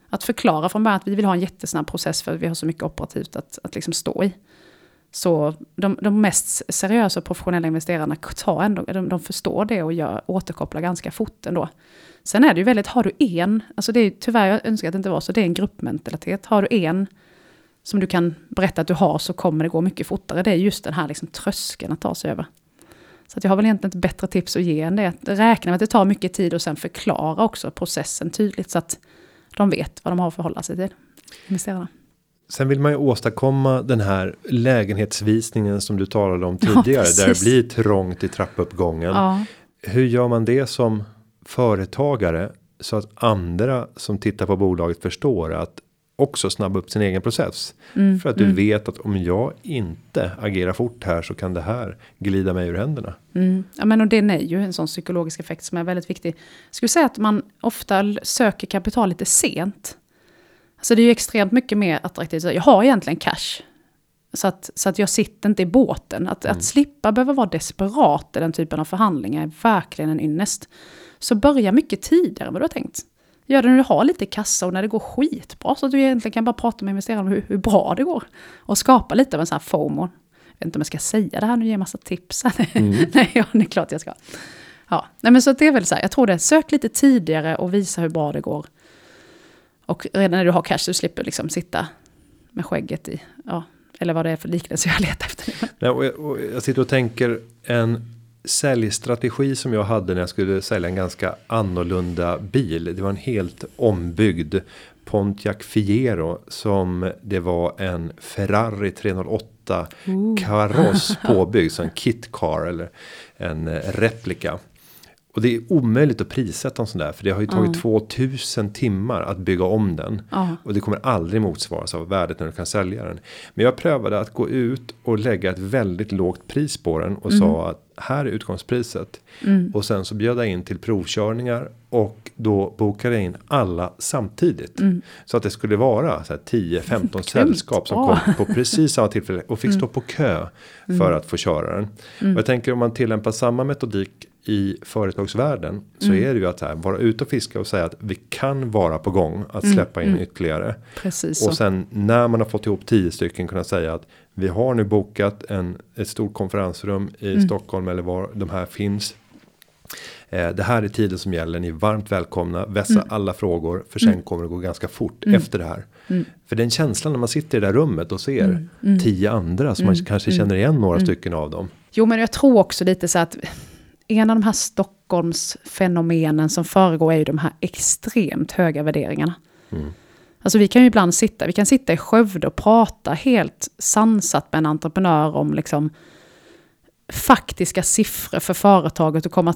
Speaker 2: Att förklara från början att vi vill ha en jättesnabb process för att vi har så mycket operativt att, att liksom stå i. Så de, de mest seriösa och professionella investerarna tar ändå, de, de förstår det och gör, återkopplar ganska fort ändå. Sen är det ju väldigt, har du en, alltså det är tyvärr, jag önskar att det inte var så, det är en gruppmentalitet. Har du en som du kan berätta att du har så kommer det gå mycket fortare. Det är just den här liksom tröskeln att ta sig över. Så att jag har väl egentligen ett bättre tips att ge än det. Att räkna med att det tar mycket tid och sen förklara också processen tydligt så att de vet vad de har att förhålla sig till. Investerarna.
Speaker 1: Sen vill man ju åstadkomma den här lägenhetsvisningen som du talade om tidigare. Ja, där det blir trångt i trappuppgången. Ja. Hur gör man det som företagare så att andra som tittar på bolaget förstår att också snabba upp sin egen process. Mm, för att du mm. vet att om jag inte agerar fort här så kan det här glida mig ur händerna.
Speaker 2: Mm. Ja men och den är ju en sån psykologisk effekt som är väldigt viktig. Jag skulle säga att man ofta söker kapital lite sent. Alltså det är ju extremt mycket mer attraktivt. Jag har egentligen cash. Så att, så att jag sitter inte i båten. Att, mm. att slippa behöva vara desperat i den typen av förhandlingar är verkligen en ynnest. Så börja mycket tidigare än vad du har tänkt. Gör det när du har lite kassa och när det går skitbra. Så att du egentligen kan bara prata med investerarna om hur, hur bra det går. Och skapa lite av en sån här FOMO. Jag vet inte om jag ska säga det här nu, ge massa tips. Mm. nej, ja, det är klart jag ska. Ja, nej men så det är väl så här, jag tror det, sök lite tidigare och visa hur bra det går. Och redan när du har cash, du slipper liksom sitta med skägget i, ja, eller vad det är för liknelse jag letar efter.
Speaker 1: Nej, och jag, och jag sitter och tänker en säljstrategi som jag hade när jag skulle sälja en ganska annorlunda bil. Det var en helt ombyggd Pontiac Fiero som det var en Ferrari 308 uh. kaross påbyggd, så en kit car eller en replika. Och det är omöjligt att prissätta en sån där. För det har ju tagit mm. 2000 timmar att bygga om den. Mm. Och det kommer aldrig motsvaras av värdet när du kan sälja den. Men jag prövade att gå ut och lägga ett väldigt lågt pris på den. Och mm. sa att här är utgångspriset. Mm. Och sen så bjöd jag in till provkörningar. Och då bokade jag in alla samtidigt. Mm. Så att det skulle vara 10-15 sällskap som kom på precis samma tillfälle. Och fick stå mm. på kö för att få köra den. Och jag tänker om man tillämpar samma metodik i företagsvärlden så mm. är det ju att här, vara ute och fiska och säga att vi kan vara på gång att mm, släppa in mm. ytterligare.
Speaker 2: Precis
Speaker 1: och sen när man har fått ihop tio stycken kunna säga att vi har nu bokat en, ett stort konferensrum i mm. Stockholm eller var de här finns. Eh, det här är tiden som gäller, ni är varmt välkomna, vässa mm. alla frågor för sen mm. kommer det gå ganska fort efter det här. För den känslan när man sitter i det där rummet och ser tio andra som man kanske känner igen några stycken av dem.
Speaker 2: Jo men jag tror också lite så att en av de här Stockholmsfenomenen som föregår är ju de här extremt höga värderingarna. Mm. Alltså vi kan ju ibland sitta, vi kan sitta i Skövde och prata helt sansat med en entreprenör om liksom faktiska siffror för företaget och komma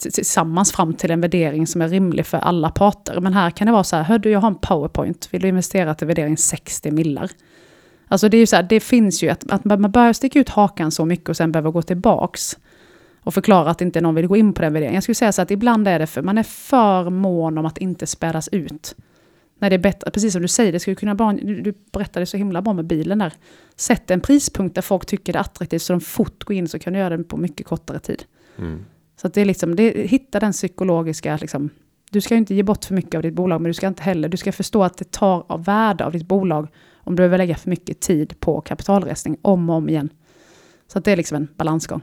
Speaker 2: tillsammans fram till en värdering som är rimlig för alla parter. Men här kan det vara så här, hör du jag har en powerpoint, vill du investera till värdering 60 millar? Alltså det är ju så här, det finns ju att, att man börjar sticka ut hakan så mycket och sen behöver gå tillbaks och förklara att inte någon vill gå in på den värderingen. Jag skulle säga så att ibland är det för, man är för mån om att inte spädas ut. När det är bättre, precis som du säger, det skulle kunna bara, du, du berättade så himla bra med bilen där. Sätt en prispunkt där folk tycker det är attraktivt så de fort går in så kan du göra det på mycket kortare tid. Mm. Så att det är liksom, det, hitta den psykologiska, liksom, du ska ju inte ge bort för mycket av ditt bolag, men du ska inte heller, du ska förstå att det tar av värde av ditt bolag om du behöver lägga för mycket tid på kapitalresning om och om igen. Så att det är liksom en balansgång.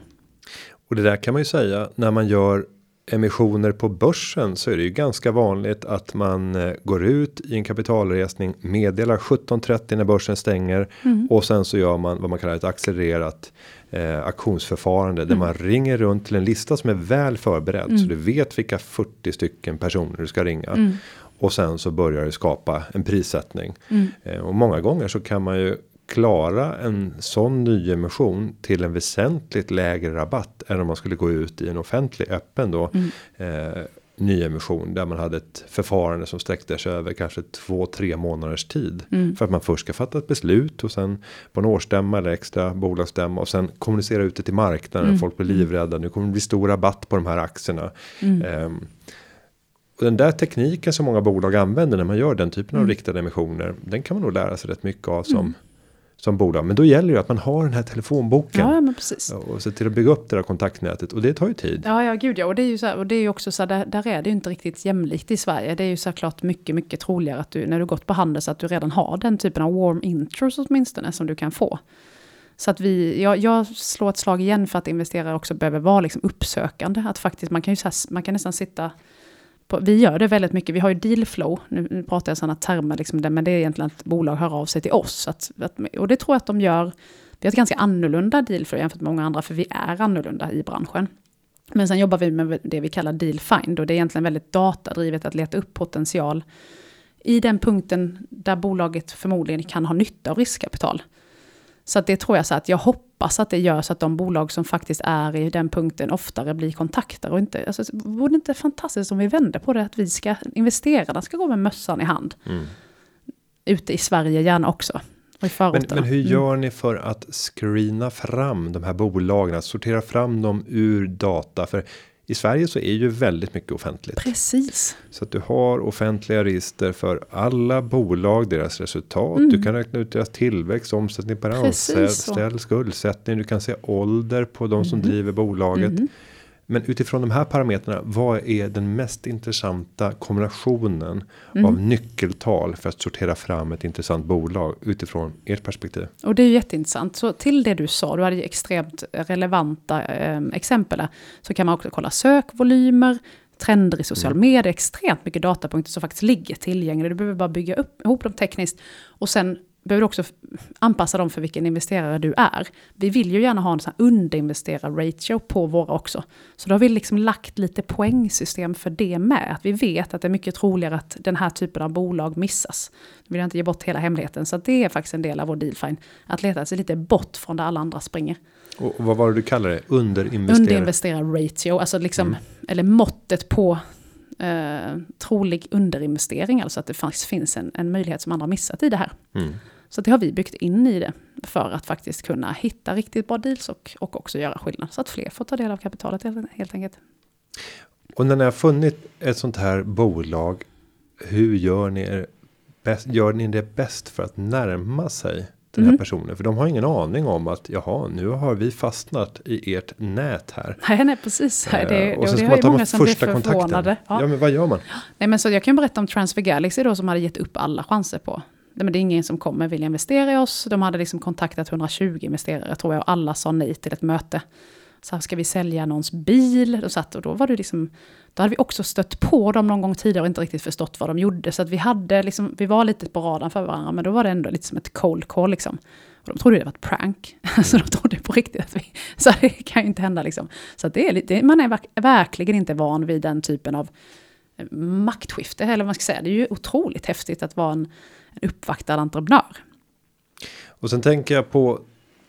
Speaker 1: Och det där kan man ju säga när man gör emissioner på börsen så är det ju ganska vanligt att man eh, går ut i en kapitalresning meddelar 17.30 när börsen stänger mm. och sen så gör man vad man kallar ett accelererat eh, auktionsförfarande mm. där man ringer runt till en lista som är väl förberedd mm. så du vet vilka 40 stycken personer du ska ringa mm. och sen så börjar det skapa en prissättning mm. eh, och många gånger så kan man ju klara en sån nyemission till en väsentligt lägre rabatt än om man skulle gå ut i en offentlig öppen då mm. eh, nyemission där man hade ett förfarande som sträckte sig över kanske två, tre månaders tid mm. för att man först ska fatta ett beslut och sen på en årsstämma eller extra bolagsstämma och sen kommunicera ut det till marknaden. Mm. Folk blir livrädda. Nu kommer det bli stor rabatt på de här aktierna. Mm. Eh, och den där tekniken som många bolag använder när man gör den typen av mm. riktade emissioner. Den kan man nog lära sig rätt mycket av som som bolag. Men då gäller det att man har den här telefonboken.
Speaker 2: Ja, men precis.
Speaker 1: Och se till att bygga upp det där kontaktnätet. Och det tar ju tid.
Speaker 2: Ja, ja, gud ja. Och det är ju så här, och det är ju också så här, där, där, är det ju inte riktigt jämlikt i Sverige. Det är ju såklart mycket, mycket troligare att du, när du gått på handel, så att du redan har den typen av warm intros åtminstone som du kan få. Så att vi, jag, jag slår ett slag igen för att investerare också behöver vara liksom uppsökande. Att faktiskt, man kan ju så här, man kan nästan sitta på, vi gör det väldigt mycket. Vi har ju dealflow, nu, nu pratar jag sådana termer, liksom, men det är egentligen att bolag hör av sig till oss. Att, att, och det tror jag att de gör. Vi har ett ganska annorlunda dealflow jämfört med många andra, för vi är annorlunda i branschen. Men sen jobbar vi med det vi kallar deal find och det är egentligen väldigt datadrivet att leta upp potential i den punkten där bolaget förmodligen kan ha nytta av riskkapital. Så att det tror jag så att jag hoppas att det gör så att de bolag som faktiskt är i den punkten oftare blir kontaktare. Och inte, alltså, vore det inte fantastiskt om vi vände på det? Att vi ska, investerarna ska gå med mössan i hand. Mm. Ute i Sverige gärna också.
Speaker 1: Men, men, hur mm. gör ni för att screena fram de här bolagen? Sortera fram dem ur data? För i Sverige så är ju väldigt mycket offentligt.
Speaker 2: Precis.
Speaker 1: Så att du har offentliga register för alla bolag, deras resultat. Mm. Du kan räkna ut deras tillväxt, omsättning per anställd, skuldsättning. Du kan se ålder på de som mm. driver bolaget. Mm. Men utifrån de här parametrarna, vad är den mest intressanta kombinationen mm. av nyckeltal för att sortera fram ett intressant bolag utifrån ert perspektiv?
Speaker 2: Och det är jätteintressant. Så till det du sa, du hade ju extremt relevanta eh, exempel där, så kan man också kolla sökvolymer, trender i social mm. media, extremt mycket datapunkter som faktiskt ligger tillgängliga. Du behöver bara bygga upp, ihop dem tekniskt och sen behöver du också anpassa dem för vilken investerare du är. Vi vill ju gärna ha en sån underinvesterar-ratio på våra också. Så då har vi liksom lagt lite poängsystem för det med. Att vi vet att det är mycket troligare att den här typen av bolag missas. Nu vill jag inte ge bort hela hemligheten, så det är faktiskt en del av vår dealfine. Att leta sig lite bort från där alla andra springer.
Speaker 1: Och vad var det du kallade det? Underinvesterar?
Speaker 2: Underinvesterar-ratio, alltså liksom, mm. eller måttet på eh, trolig underinvestering, alltså att det faktiskt finns en, en möjlighet som andra missat i det här. Mm. Så det har vi byggt in i det för att faktiskt kunna hitta riktigt bra deals och, och också göra skillnad. Så att fler får ta del av kapitalet helt enkelt.
Speaker 1: Och när ni har funnit ett sånt här bolag. Hur gör ni, er bäst, gör ni det bäst för att närma sig den här mm. personen. För de har ingen aning om att jaha, nu har vi fastnat i ert nät här.
Speaker 2: Nej, nej precis. Eh, det, och sen ska man ta med första kontakten.
Speaker 1: Ja. ja. men vad gör man?
Speaker 2: Nej, men så jag kan berätta om Transfer Galaxy då som hade gett upp alla chanser på Nej, men det är ingen som kommer vilja investera i oss. De hade liksom kontaktat 120 investerare tror jag och alla sa nej till ett möte. Så här, ska vi sälja någons bil? Och, satt, och då var det liksom, då hade vi också stött på dem någon gång tidigare och inte riktigt förstått vad de gjorde. Så att vi, hade liksom, vi var lite på radarn för varandra, men då var det ändå lite som ett cold call. Liksom. Och de trodde det var ett prank. Så alltså, de trodde på riktigt att vi... Så det kan ju inte hända liksom. Så det är lite, man är verkligen inte van vid den typen av eh, maktskifte, eller vad man ska säga. Det är ju otroligt häftigt att vara en en uppvaktad entreprenör.
Speaker 1: Och sen tänker jag på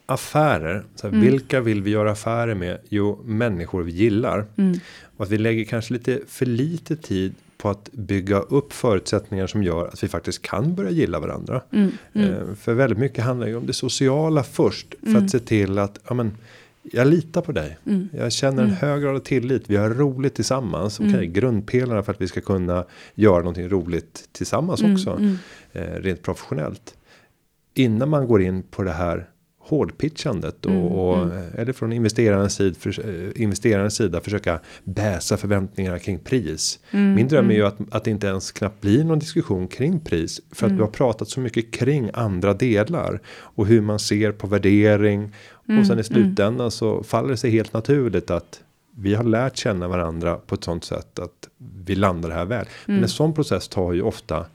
Speaker 1: affärer. Så här, mm. Vilka vill vi göra affärer med? Jo, människor vi gillar. Mm. Och att vi lägger kanske lite för lite tid på att bygga upp förutsättningar som gör att vi faktiskt kan börja gilla varandra. Mm. mm. Eh, för väldigt mycket handlar ju om det sociala först. För att mm. se till att ja, men, jag litar på dig. Mm. Jag känner en mm. hög grad av tillit. Vi har roligt tillsammans. Okej, mm. grundpelarna för att vi ska kunna göra någonting roligt tillsammans mm. också. Mm. Eh, rent professionellt. Innan man går in på det här hårdpitchandet och, mm, och mm. eller från investerarens sida, för, eh, investerarens sida försöka bäsa förväntningarna kring pris. Min dröm är ju att, att det inte ens knappt blir någon diskussion kring pris för att vi har pratat så mycket kring andra delar och hur man ser på värdering och sen i mm, slutändan så faller det sig helt naturligt att vi har lärt känna varandra på ett sånt sätt att vi landar här väl. Men en sån process tar ju ofta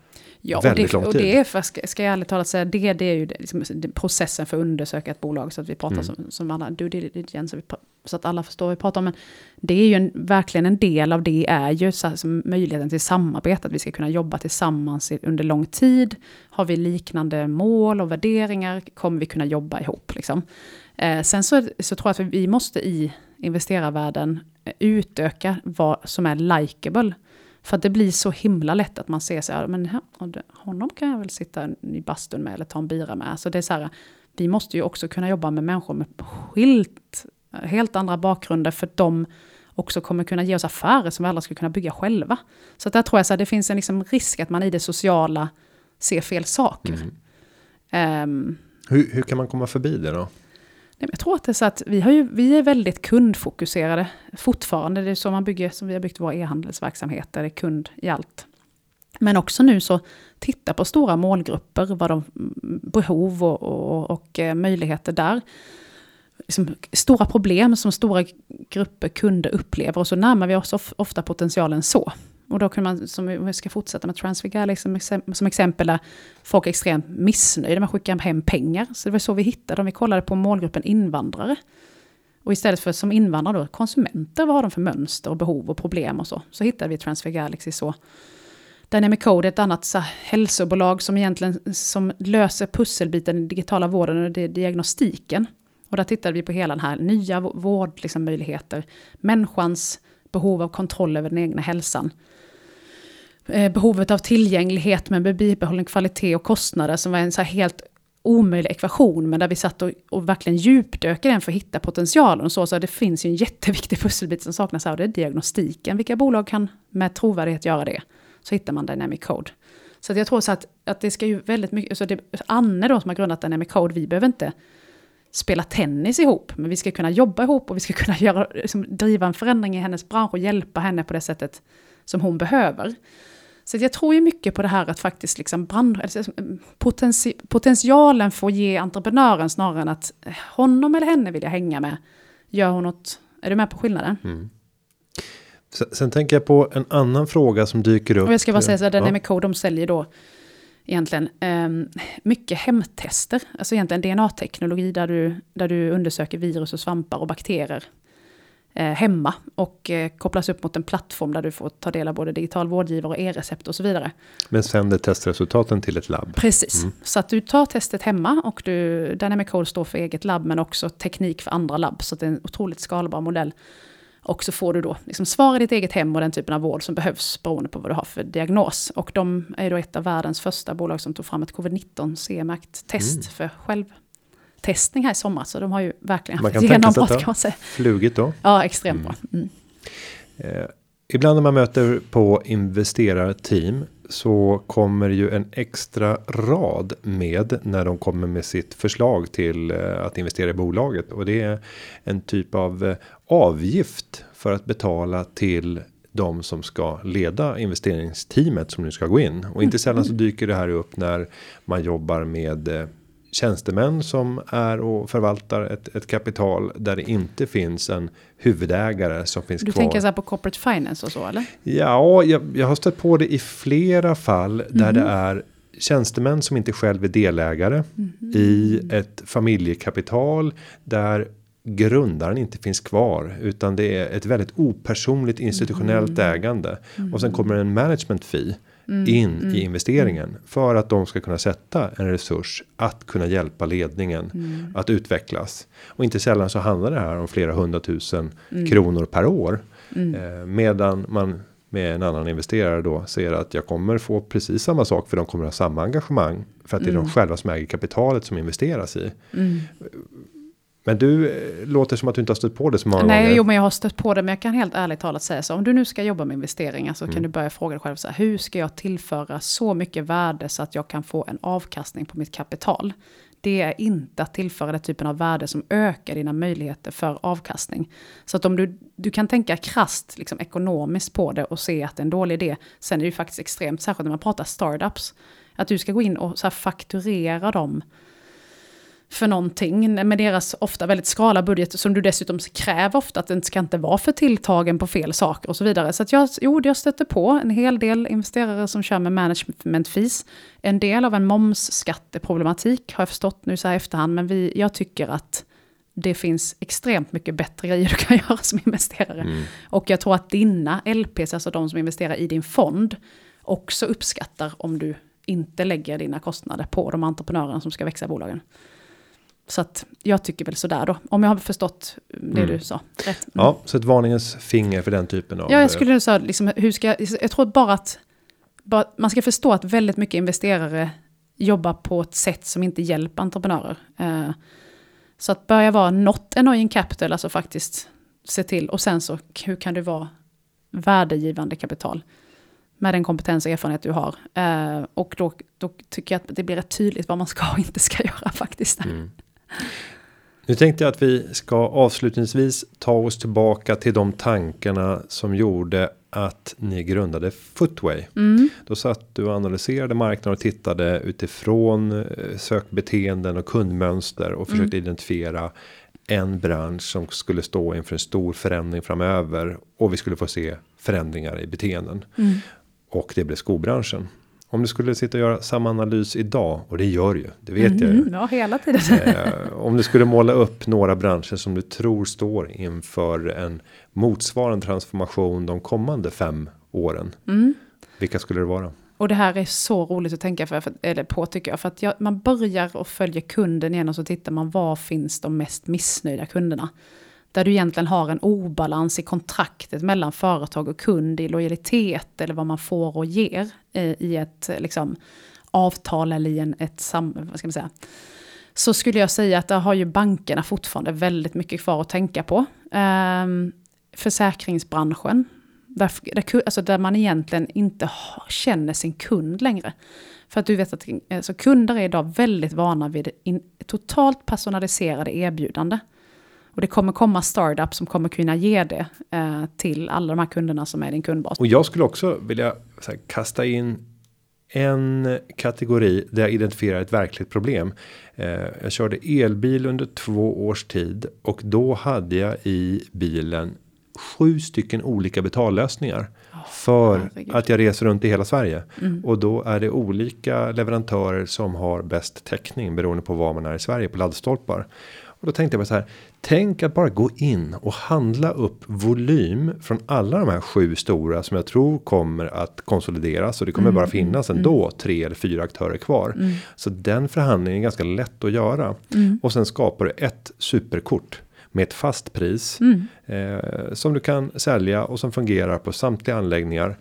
Speaker 1: Ja, väldigt
Speaker 2: och det,
Speaker 1: lång tid.
Speaker 2: Och det är, för, ska, ska jag ärligt talat säga, det, det är ju liksom, processen för att undersöka ett bolag. Så att vi pratar mm. som, som alla due diligence, så att alla förstår vad vi pratar om. Men det är ju en, verkligen en del av det är ju så här, möjligheten till samarbete, att vi ska kunna jobba tillsammans under lång tid. Har vi liknande mål och värderingar kommer vi kunna jobba ihop. Liksom. Eh, sen så, så tror jag att vi måste i investerarvärlden utöka vad som är likeable. För att det blir så himla lätt att man ser sig, ja, men honom kan jag väl sitta i bastun med eller ta en bira med. Så det är så här, vi måste ju också kunna jobba med människor med skilt, helt andra bakgrunder för de också kommer kunna ge oss affärer som vi alla skulle kunna bygga själva. Så där tror jag att det finns en liksom risk att man i det sociala ser fel saker.
Speaker 1: Mm. Um, hur, hur kan man komma förbi det då?
Speaker 2: Jag tror att det är så att vi, har ju, vi är väldigt kundfokuserade fortfarande. Det är så man bygger, som vi har byggt våra e-handelsverksamheter, det är kund i allt. Men också nu så titta på stora målgrupper, vad de mm, behov och, och, och eh, möjligheter där. Liksom, stora problem som stora grupper kunder upplever och så närmar vi oss ofta potentialen så. Och då kunde man, som vi ska fortsätta med Transfer liksom, som exempel, där folk är extremt missnöjda med att skicka hem pengar. Så det var så vi hittade dem. Vi kollade på målgruppen invandrare. Och istället för som invandrare då, konsumenter, vad har de för mönster och behov och problem och så. Så hittade vi Transfer Galaxy så. Dynamic Code är ett annat så hälsobolag som egentligen som löser pusselbiten i den digitala vården och diagnostiken. Och där tittade vi på hela den här nya vårdmöjligheter, liksom, människans behov av kontroll över den egna hälsan. Eh, behovet av tillgänglighet med bibehållen kvalitet och kostnader som var en så helt omöjlig ekvation, men där vi satt och, och verkligen djupdök i den för att hitta potentialen. Och så, så det finns ju en jätteviktig pusselbit som saknas här, och det är diagnostiken. Vilka bolag kan med trovärdighet göra det? Så hittar man Dynamic Code. Så jag tror så att, att det ska ju väldigt mycket, så det, Anne då som har grundat Dynamic Code, vi behöver inte spela tennis ihop, men vi ska kunna jobba ihop och vi ska kunna göra, liksom, driva en förändring i hennes bransch och hjälpa henne på det sättet som hon behöver. Så jag tror ju mycket på det här att faktiskt liksom brand, alltså, potenti potentialen får ge entreprenören snarare än att eh, honom eller henne vill jag hänga med. Gör hon något, är du med på skillnaden? Mm.
Speaker 1: Sen, sen, tänker jag på en annan fråga som dyker upp.
Speaker 2: Och jag ska bara säga så här, ja. Dynamic Code, de säljer då egentligen um, mycket hemtester. Alltså egentligen DNA-teknologi där du, där du undersöker virus och svampar och bakterier eh, hemma och eh, kopplas upp mot en plattform där du får ta del av både digital vårdgivare och e-recept och så vidare.
Speaker 1: Men sänder testresultaten till ett labb?
Speaker 2: Precis, mm. så att du tar testet hemma och du, Dynamic Code står för eget labb men också teknik för andra labb. Så det är en otroligt skalbar modell. Och så får du då liksom svar i ditt eget hem och den typen av vård som behövs beroende på vad du har för diagnos. Och de är då ett av världens första bolag som tog fram ett covid-19 CE-märkt test mm. för själv testning här i sommar. Så de har ju verkligen
Speaker 1: man kan tänka sig att det flugit då.
Speaker 2: Ja, extremt bra. Mm.
Speaker 1: Eh, ibland när man möter på investerarteam så kommer ju en extra rad med när de kommer med sitt förslag till eh, att investera i bolaget och det är en typ av eh, avgift för att betala till de som ska leda investeringsteamet som nu ska gå in och inte sällan så mm. dyker det här upp när man jobbar med eh, tjänstemän som är och förvaltar ett, ett kapital där det inte finns en huvudägare som finns
Speaker 2: du
Speaker 1: kvar.
Speaker 2: Du tänker så här på corporate finance och så eller?
Speaker 1: Ja, jag, jag har stött på det i flera fall där det mhm. är tjänstemän som inte själv är delägare mm. i ett familjekapital där grundaren inte finns kvar utan det är ett väldigt opersonligt institutionellt mm. ägande och sen kommer en management fee mm, in mm, i investeringen mm. för att de ska kunna sätta en resurs att kunna hjälpa ledningen mm. att utvecklas och inte sällan så handlar det här om flera hundratusen mm. kronor per år mm. eh, medan man med en annan investerare då ser att jag kommer få precis samma sak för de kommer ha samma engagemang för att det är de själva som äger kapitalet som investeras i. Men du eh, låter som att du inte har stött på det så många
Speaker 2: Nej,
Speaker 1: gånger.
Speaker 2: jo, men jag har stött på det. Men jag kan helt ärligt talat säga så. Om du nu ska jobba med investeringar så mm. kan du börja fråga dig själv så här. Hur ska jag tillföra så mycket värde så att jag kan få en avkastning på mitt kapital? Det är inte att tillföra den typen av värde som ökar dina möjligheter för avkastning. Så att om du, du kan tänka krast liksom, ekonomiskt på det och se att det är en dålig idé. Sen är det ju faktiskt extremt, särskilt när man pratar startups. Att du ska gå in och så här, fakturera dem för någonting med deras ofta väldigt skrala budget som du dessutom kräver ofta att den ska inte vara för tilltagen på fel saker och så vidare. Så att jag, jo, jag stöter på en hel del investerare som kör med management fees. En del av en momsskatteproblematik har jag förstått nu så här efterhand, men vi, jag tycker att det finns extremt mycket bättre grejer du kan göra som investerare. Mm. Och jag tror att dina LPs, alltså de som investerar i din fond, också uppskattar om du inte lägger dina kostnader på de entreprenörerna som ska växa i bolagen. Så att jag tycker väl sådär då, om jag har förstått det mm. du sa. Rätt.
Speaker 1: Mm. Ja, så ett varningens finger för den typen av...
Speaker 2: Ja, jag skulle säga liksom, hur ska, jag tror bara att bara, man ska förstå att väldigt mycket investerare jobbar på ett sätt som inte hjälper entreprenörer. Eh, så att börja vara något annoying capital, alltså faktiskt se till, och sen så hur kan du vara värdegivande kapital med den kompetens och erfarenhet du har. Eh, och då, då tycker jag att det blir rätt tydligt vad man ska och inte ska göra faktiskt. Mm.
Speaker 1: Nu tänkte jag att vi ska avslutningsvis ta oss tillbaka till de tankarna som gjorde att ni grundade Footway. Mm. Då satt du och analyserade marknaden och tittade utifrån eh, sökbeteenden och kundmönster och försökte mm. identifiera en bransch som skulle stå inför en stor förändring framöver och vi skulle få se förändringar i beteenden. Mm. Och det blev skobranschen. Om du skulle sitta och göra samma analys idag och det gör ju, det vet mm, jag ju.
Speaker 2: Ja, hela tiden.
Speaker 1: Eh, om du skulle måla upp några branscher som du tror står inför en motsvarande transformation de kommande fem åren. Mm. Vilka skulle det vara?
Speaker 2: Och det här är så roligt att tänka för, eller på tycker jag. För att jag, man börjar och följer kunden igen och så tittar man var finns de mest missnöjda kunderna. Där du egentligen har en obalans i kontraktet mellan företag och kund i lojalitet eller vad man får och ger eh, i ett eh, liksom, avtal eller i en, ett sam, vad ska man säga, så skulle jag säga att där har ju bankerna fortfarande väldigt mycket kvar att tänka på. Um, försäkringsbranschen, där, där, alltså där man egentligen inte känner sin kund längre. För att du vet att alltså kunder är idag väldigt vana vid in, totalt personaliserade erbjudanden. Och det kommer komma startups som kommer kunna ge det eh, till alla de här kunderna som är din kundbas.
Speaker 1: Och jag skulle också vilja här, kasta in en kategori där jag identifierar ett verkligt problem. Eh, jag körde elbil under två års tid och då hade jag i bilen sju stycken olika betallösningar. för att jag reser runt i hela Sverige. Mm. Och då är det olika leverantörer som har bäst täckning beroende på var man är i Sverige på laddstolpar. Och då tänkte jag bara så här. Tänk att bara gå in och handla upp volym från alla de här sju stora som jag tror kommer att konsolideras och det kommer mm, bara finnas mm, ändå tre eller fyra aktörer kvar. Mm. Så den förhandlingen är ganska lätt att göra mm. och sen skapar du ett superkort med ett fast pris mm. eh, som du kan sälja och som fungerar på samtliga anläggningar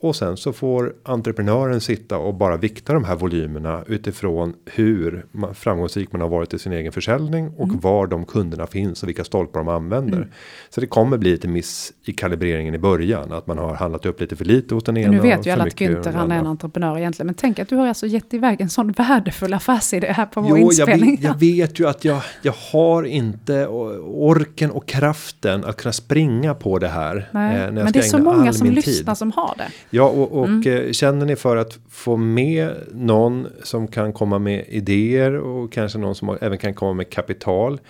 Speaker 1: och sen så får entreprenören sitta och bara vikta de här volymerna utifrån hur framgångsrik man har varit i sin egen försäljning och mm. var de kunderna finns och vilka stolpar de använder. Mm. Så det kommer bli lite miss i kalibreringen i början att man har handlat upp lite för lite hos den ena.
Speaker 2: Nu vet ju alla att Günther han är en entreprenör egentligen. Men tänk att du har alltså gett iväg en sån värdefull affärsidé här på vår jo, inspelning.
Speaker 1: Jag vet, jag vet ju att jag, jag har inte orken och kraften att kunna springa på det här.
Speaker 2: Nej, eh, men det är så många som lyssnar som har det.
Speaker 1: Ja, och, och mm. Eh, känner ni för att få med någon som kan komma med idéer och kanske någon som även kan komma med kapital.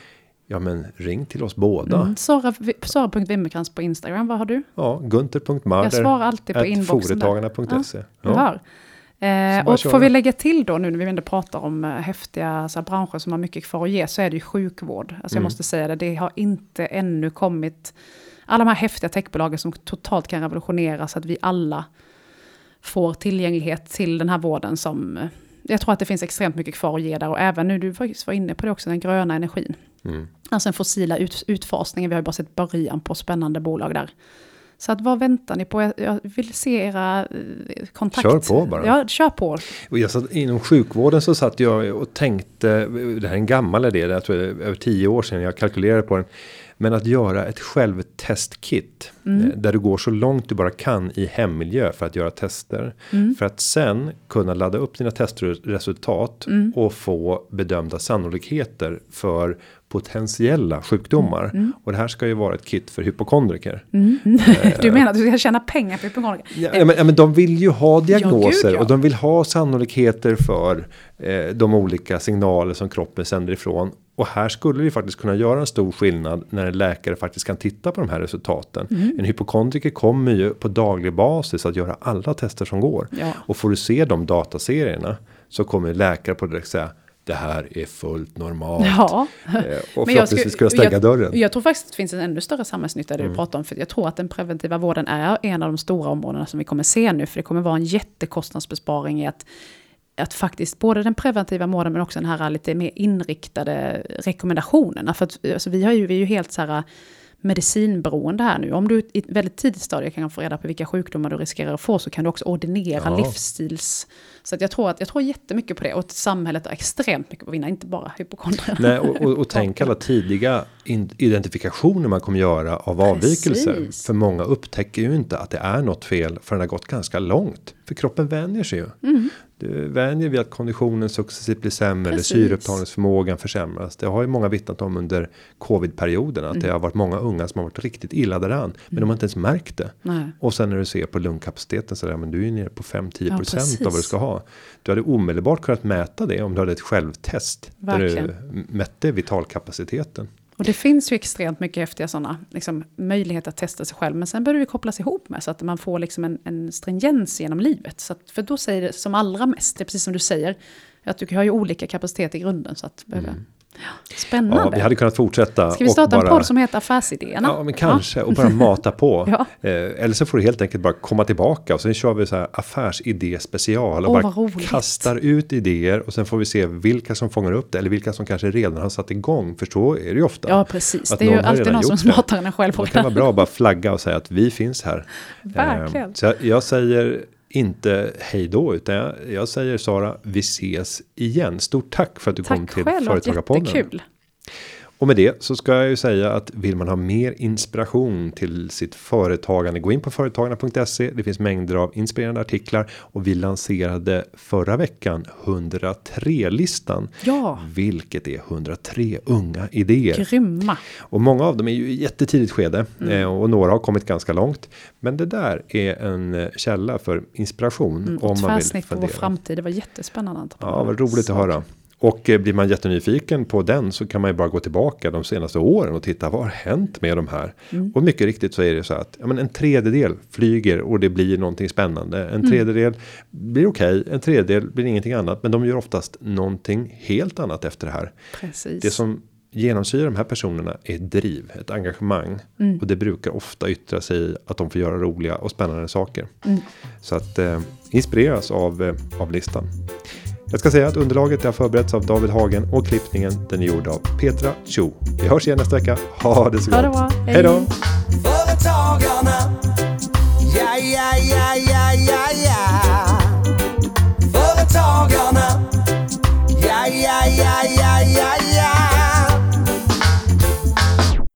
Speaker 1: Ja men ring till oss båda. Mm.
Speaker 2: Sara, Sara.Wimmerkrans på Instagram, vad har du?
Speaker 1: Ja, gunter.marder.
Speaker 2: Jag svarar alltid på inboxen.
Speaker 1: Företagarna.se.
Speaker 2: Ja, ja. Eh, och får vi lägga till då nu när vi ändå pratar om äh, häftiga så här, branscher som har mycket kvar att ge så är det ju sjukvård. Alltså mm. jag måste säga det, det har inte ännu kommit alla de här häftiga techbolagen som totalt kan revolutionera så att vi alla får tillgänglighet till den här vården som eh, jag tror att det finns extremt mycket kvar att ge där och även nu, du var inne på det också, den gröna energin. Mm. Alltså den fossila ut, utfasningen, vi har ju bara sett början på spännande bolag där. Så att vad väntar ni på? Jag, vill se era eh, kontakter.
Speaker 1: Kör på bara.
Speaker 2: Ja, kör på.
Speaker 1: Och jag satt, inom sjukvården så satt jag och tänkte, det här är en gammal idé, jag tror det är över tio år sedan jag kalkylerade på den. Men att göra ett självtestkit. Mm. Eh, där du går så långt du bara kan i hemmiljö för att göra tester. Mm. För att sen kunna ladda upp dina testresultat. Mm. Och få bedömda sannolikheter för potentiella sjukdomar. Mm. mm. Och det här ska ju vara ett kit för hypokondriker.
Speaker 2: Mm. Eh, du menar att du ska tjäna pengar på hypokondriker?
Speaker 1: Ja, men, ja, men de vill ju ha diagnoser ja, gud, och de vill ha sannolikheter för eh, de olika signaler som kroppen sänder ifrån. Och här skulle vi faktiskt kunna göra en stor skillnad när en läkare faktiskt kan titta på de här resultaten. Mm. En hypokondriker kommer ju på daglig basis att göra alla tester som går. Ja. Och får du se de dataserierna så kommer läkare på direkt säga det här är fullt normalt.
Speaker 2: Ja.
Speaker 1: Eh, och förhoppningsvis kunna stänga
Speaker 2: jag,
Speaker 1: dörren.
Speaker 2: Jag tror faktiskt att det finns en ännu större samhällsnytta det mm. du pratar om. För jag tror att den preventiva vården är en av de stora områdena som vi kommer se nu. För det kommer vara en jättekostnadsbesparing i att att faktiskt både den preventiva vården men också den här lite mer inriktade rekommendationerna. För att alltså, vi, har ju, vi är ju helt så här medicinberoende här nu. Om du i ett väldigt tidigt stadie kan få reda på vilka sjukdomar du riskerar att få så kan du också ordinera ja. livsstils... Så att jag, tror att, jag tror jättemycket på det och att samhället har extremt mycket att vinna, inte bara hypokondrier.
Speaker 1: Nej, och, och, och tänk alla tidiga identifikationer man kommer göra av avvikelser. Precis. För många upptäcker ju inte att det är något fel förrän det har gått ganska långt. För kroppen vänjer sig ju. Mm. Du vänjer vid att konditionen successivt blir sämre Precis. eller syreupptagningsförmågan försämras. Det har ju många vittnat om under covidperioden att mm. det har varit många unga som har varit riktigt illa däran. Mm. Men de har inte ens märkt det. Nej. Och sen när du ser på lungkapaciteten så där, men du är nere på 5-10% ja, av vad du ska ha. Du hade omedelbart kunnat mäta det om du hade ett självtest. Verkligen. Där du mätte vitalkapaciteten.
Speaker 2: Och det finns ju extremt mycket häftiga sådana liksom, möjligheter att testa sig själv. Men sen behöver det kopplas ihop med så att man får liksom en, en stringens genom livet. Så att, för då säger det som allra mest, det är precis som du säger, att du har ju olika kapacitet i grunden. Så att behöver, mm. Spännande. Ja,
Speaker 1: vi hade kunnat fortsätta.
Speaker 2: Ska vi starta bara, en podd som heter Affärsidéerna?
Speaker 1: Ja, men kanske. Ja. Och bara mata på. ja. eh, eller så får du helt enkelt bara komma tillbaka. Och sen kör vi så här affärsidé special. Och oh, bara kastar ut idéer. Och sen får vi se vilka som fångar upp det. Eller vilka som kanske redan har satt igång. För så är det ju ofta.
Speaker 2: Ja, precis. Det är ju alltid någon som smartare än en själv.
Speaker 1: Det kan vara bra att bara flagga och säga att vi finns här.
Speaker 2: Verkligen. Eh,
Speaker 1: så jag, jag säger inte hej då, utan jag, jag säger Sara, vi ses igen. Stort tack för att du tack kom till Företagarpodden. Tack själv, jättekul. Och med det så ska jag ju säga att vill man ha mer inspiration till sitt företagande, gå in på företagarna.se. Det finns mängder av inspirerande artiklar och vi lanserade förra veckan 103 listan.
Speaker 2: Ja,
Speaker 1: vilket är 103 unga idéer.
Speaker 2: Grymma.
Speaker 1: Och många av dem är ju i jättetidigt skede mm. Eh, och några har kommit ganska långt. Men det där är en eh, källa för inspiration mm,
Speaker 2: om man vill fundera. på vår framtid. Det var jättespännande.
Speaker 1: Ja, vad roligt att höra. Och eh, blir man jättenyfiken på den så kan man ju bara gå tillbaka de senaste åren och titta vad har hänt med de här. Mm. Och mycket riktigt så är det så att ja, men en tredjedel flyger och det blir någonting spännande. En mm. tredjedel blir okej, okay, en tredjedel blir ingenting annat. Men de gör oftast någonting helt annat efter det här.
Speaker 2: Precis.
Speaker 1: Det som genomsyrar de här personerna är driv, ett engagemang. Mm. Och det brukar ofta yttra sig i att de får göra roliga och spännande saker. Mm. Så att eh, inspireras av, eh, av listan. Jag ska säga att underlaget har förberetts av David Hagen och klippningen den är gjord av Petra Cho. Vi hörs igen nästa vecka. Ha det så gott!
Speaker 2: Hej.
Speaker 1: Hej då! Företagarna Ja, ja, ja, ja, ja, ja Företagarna Ja, ja, ja, ja, ja, ja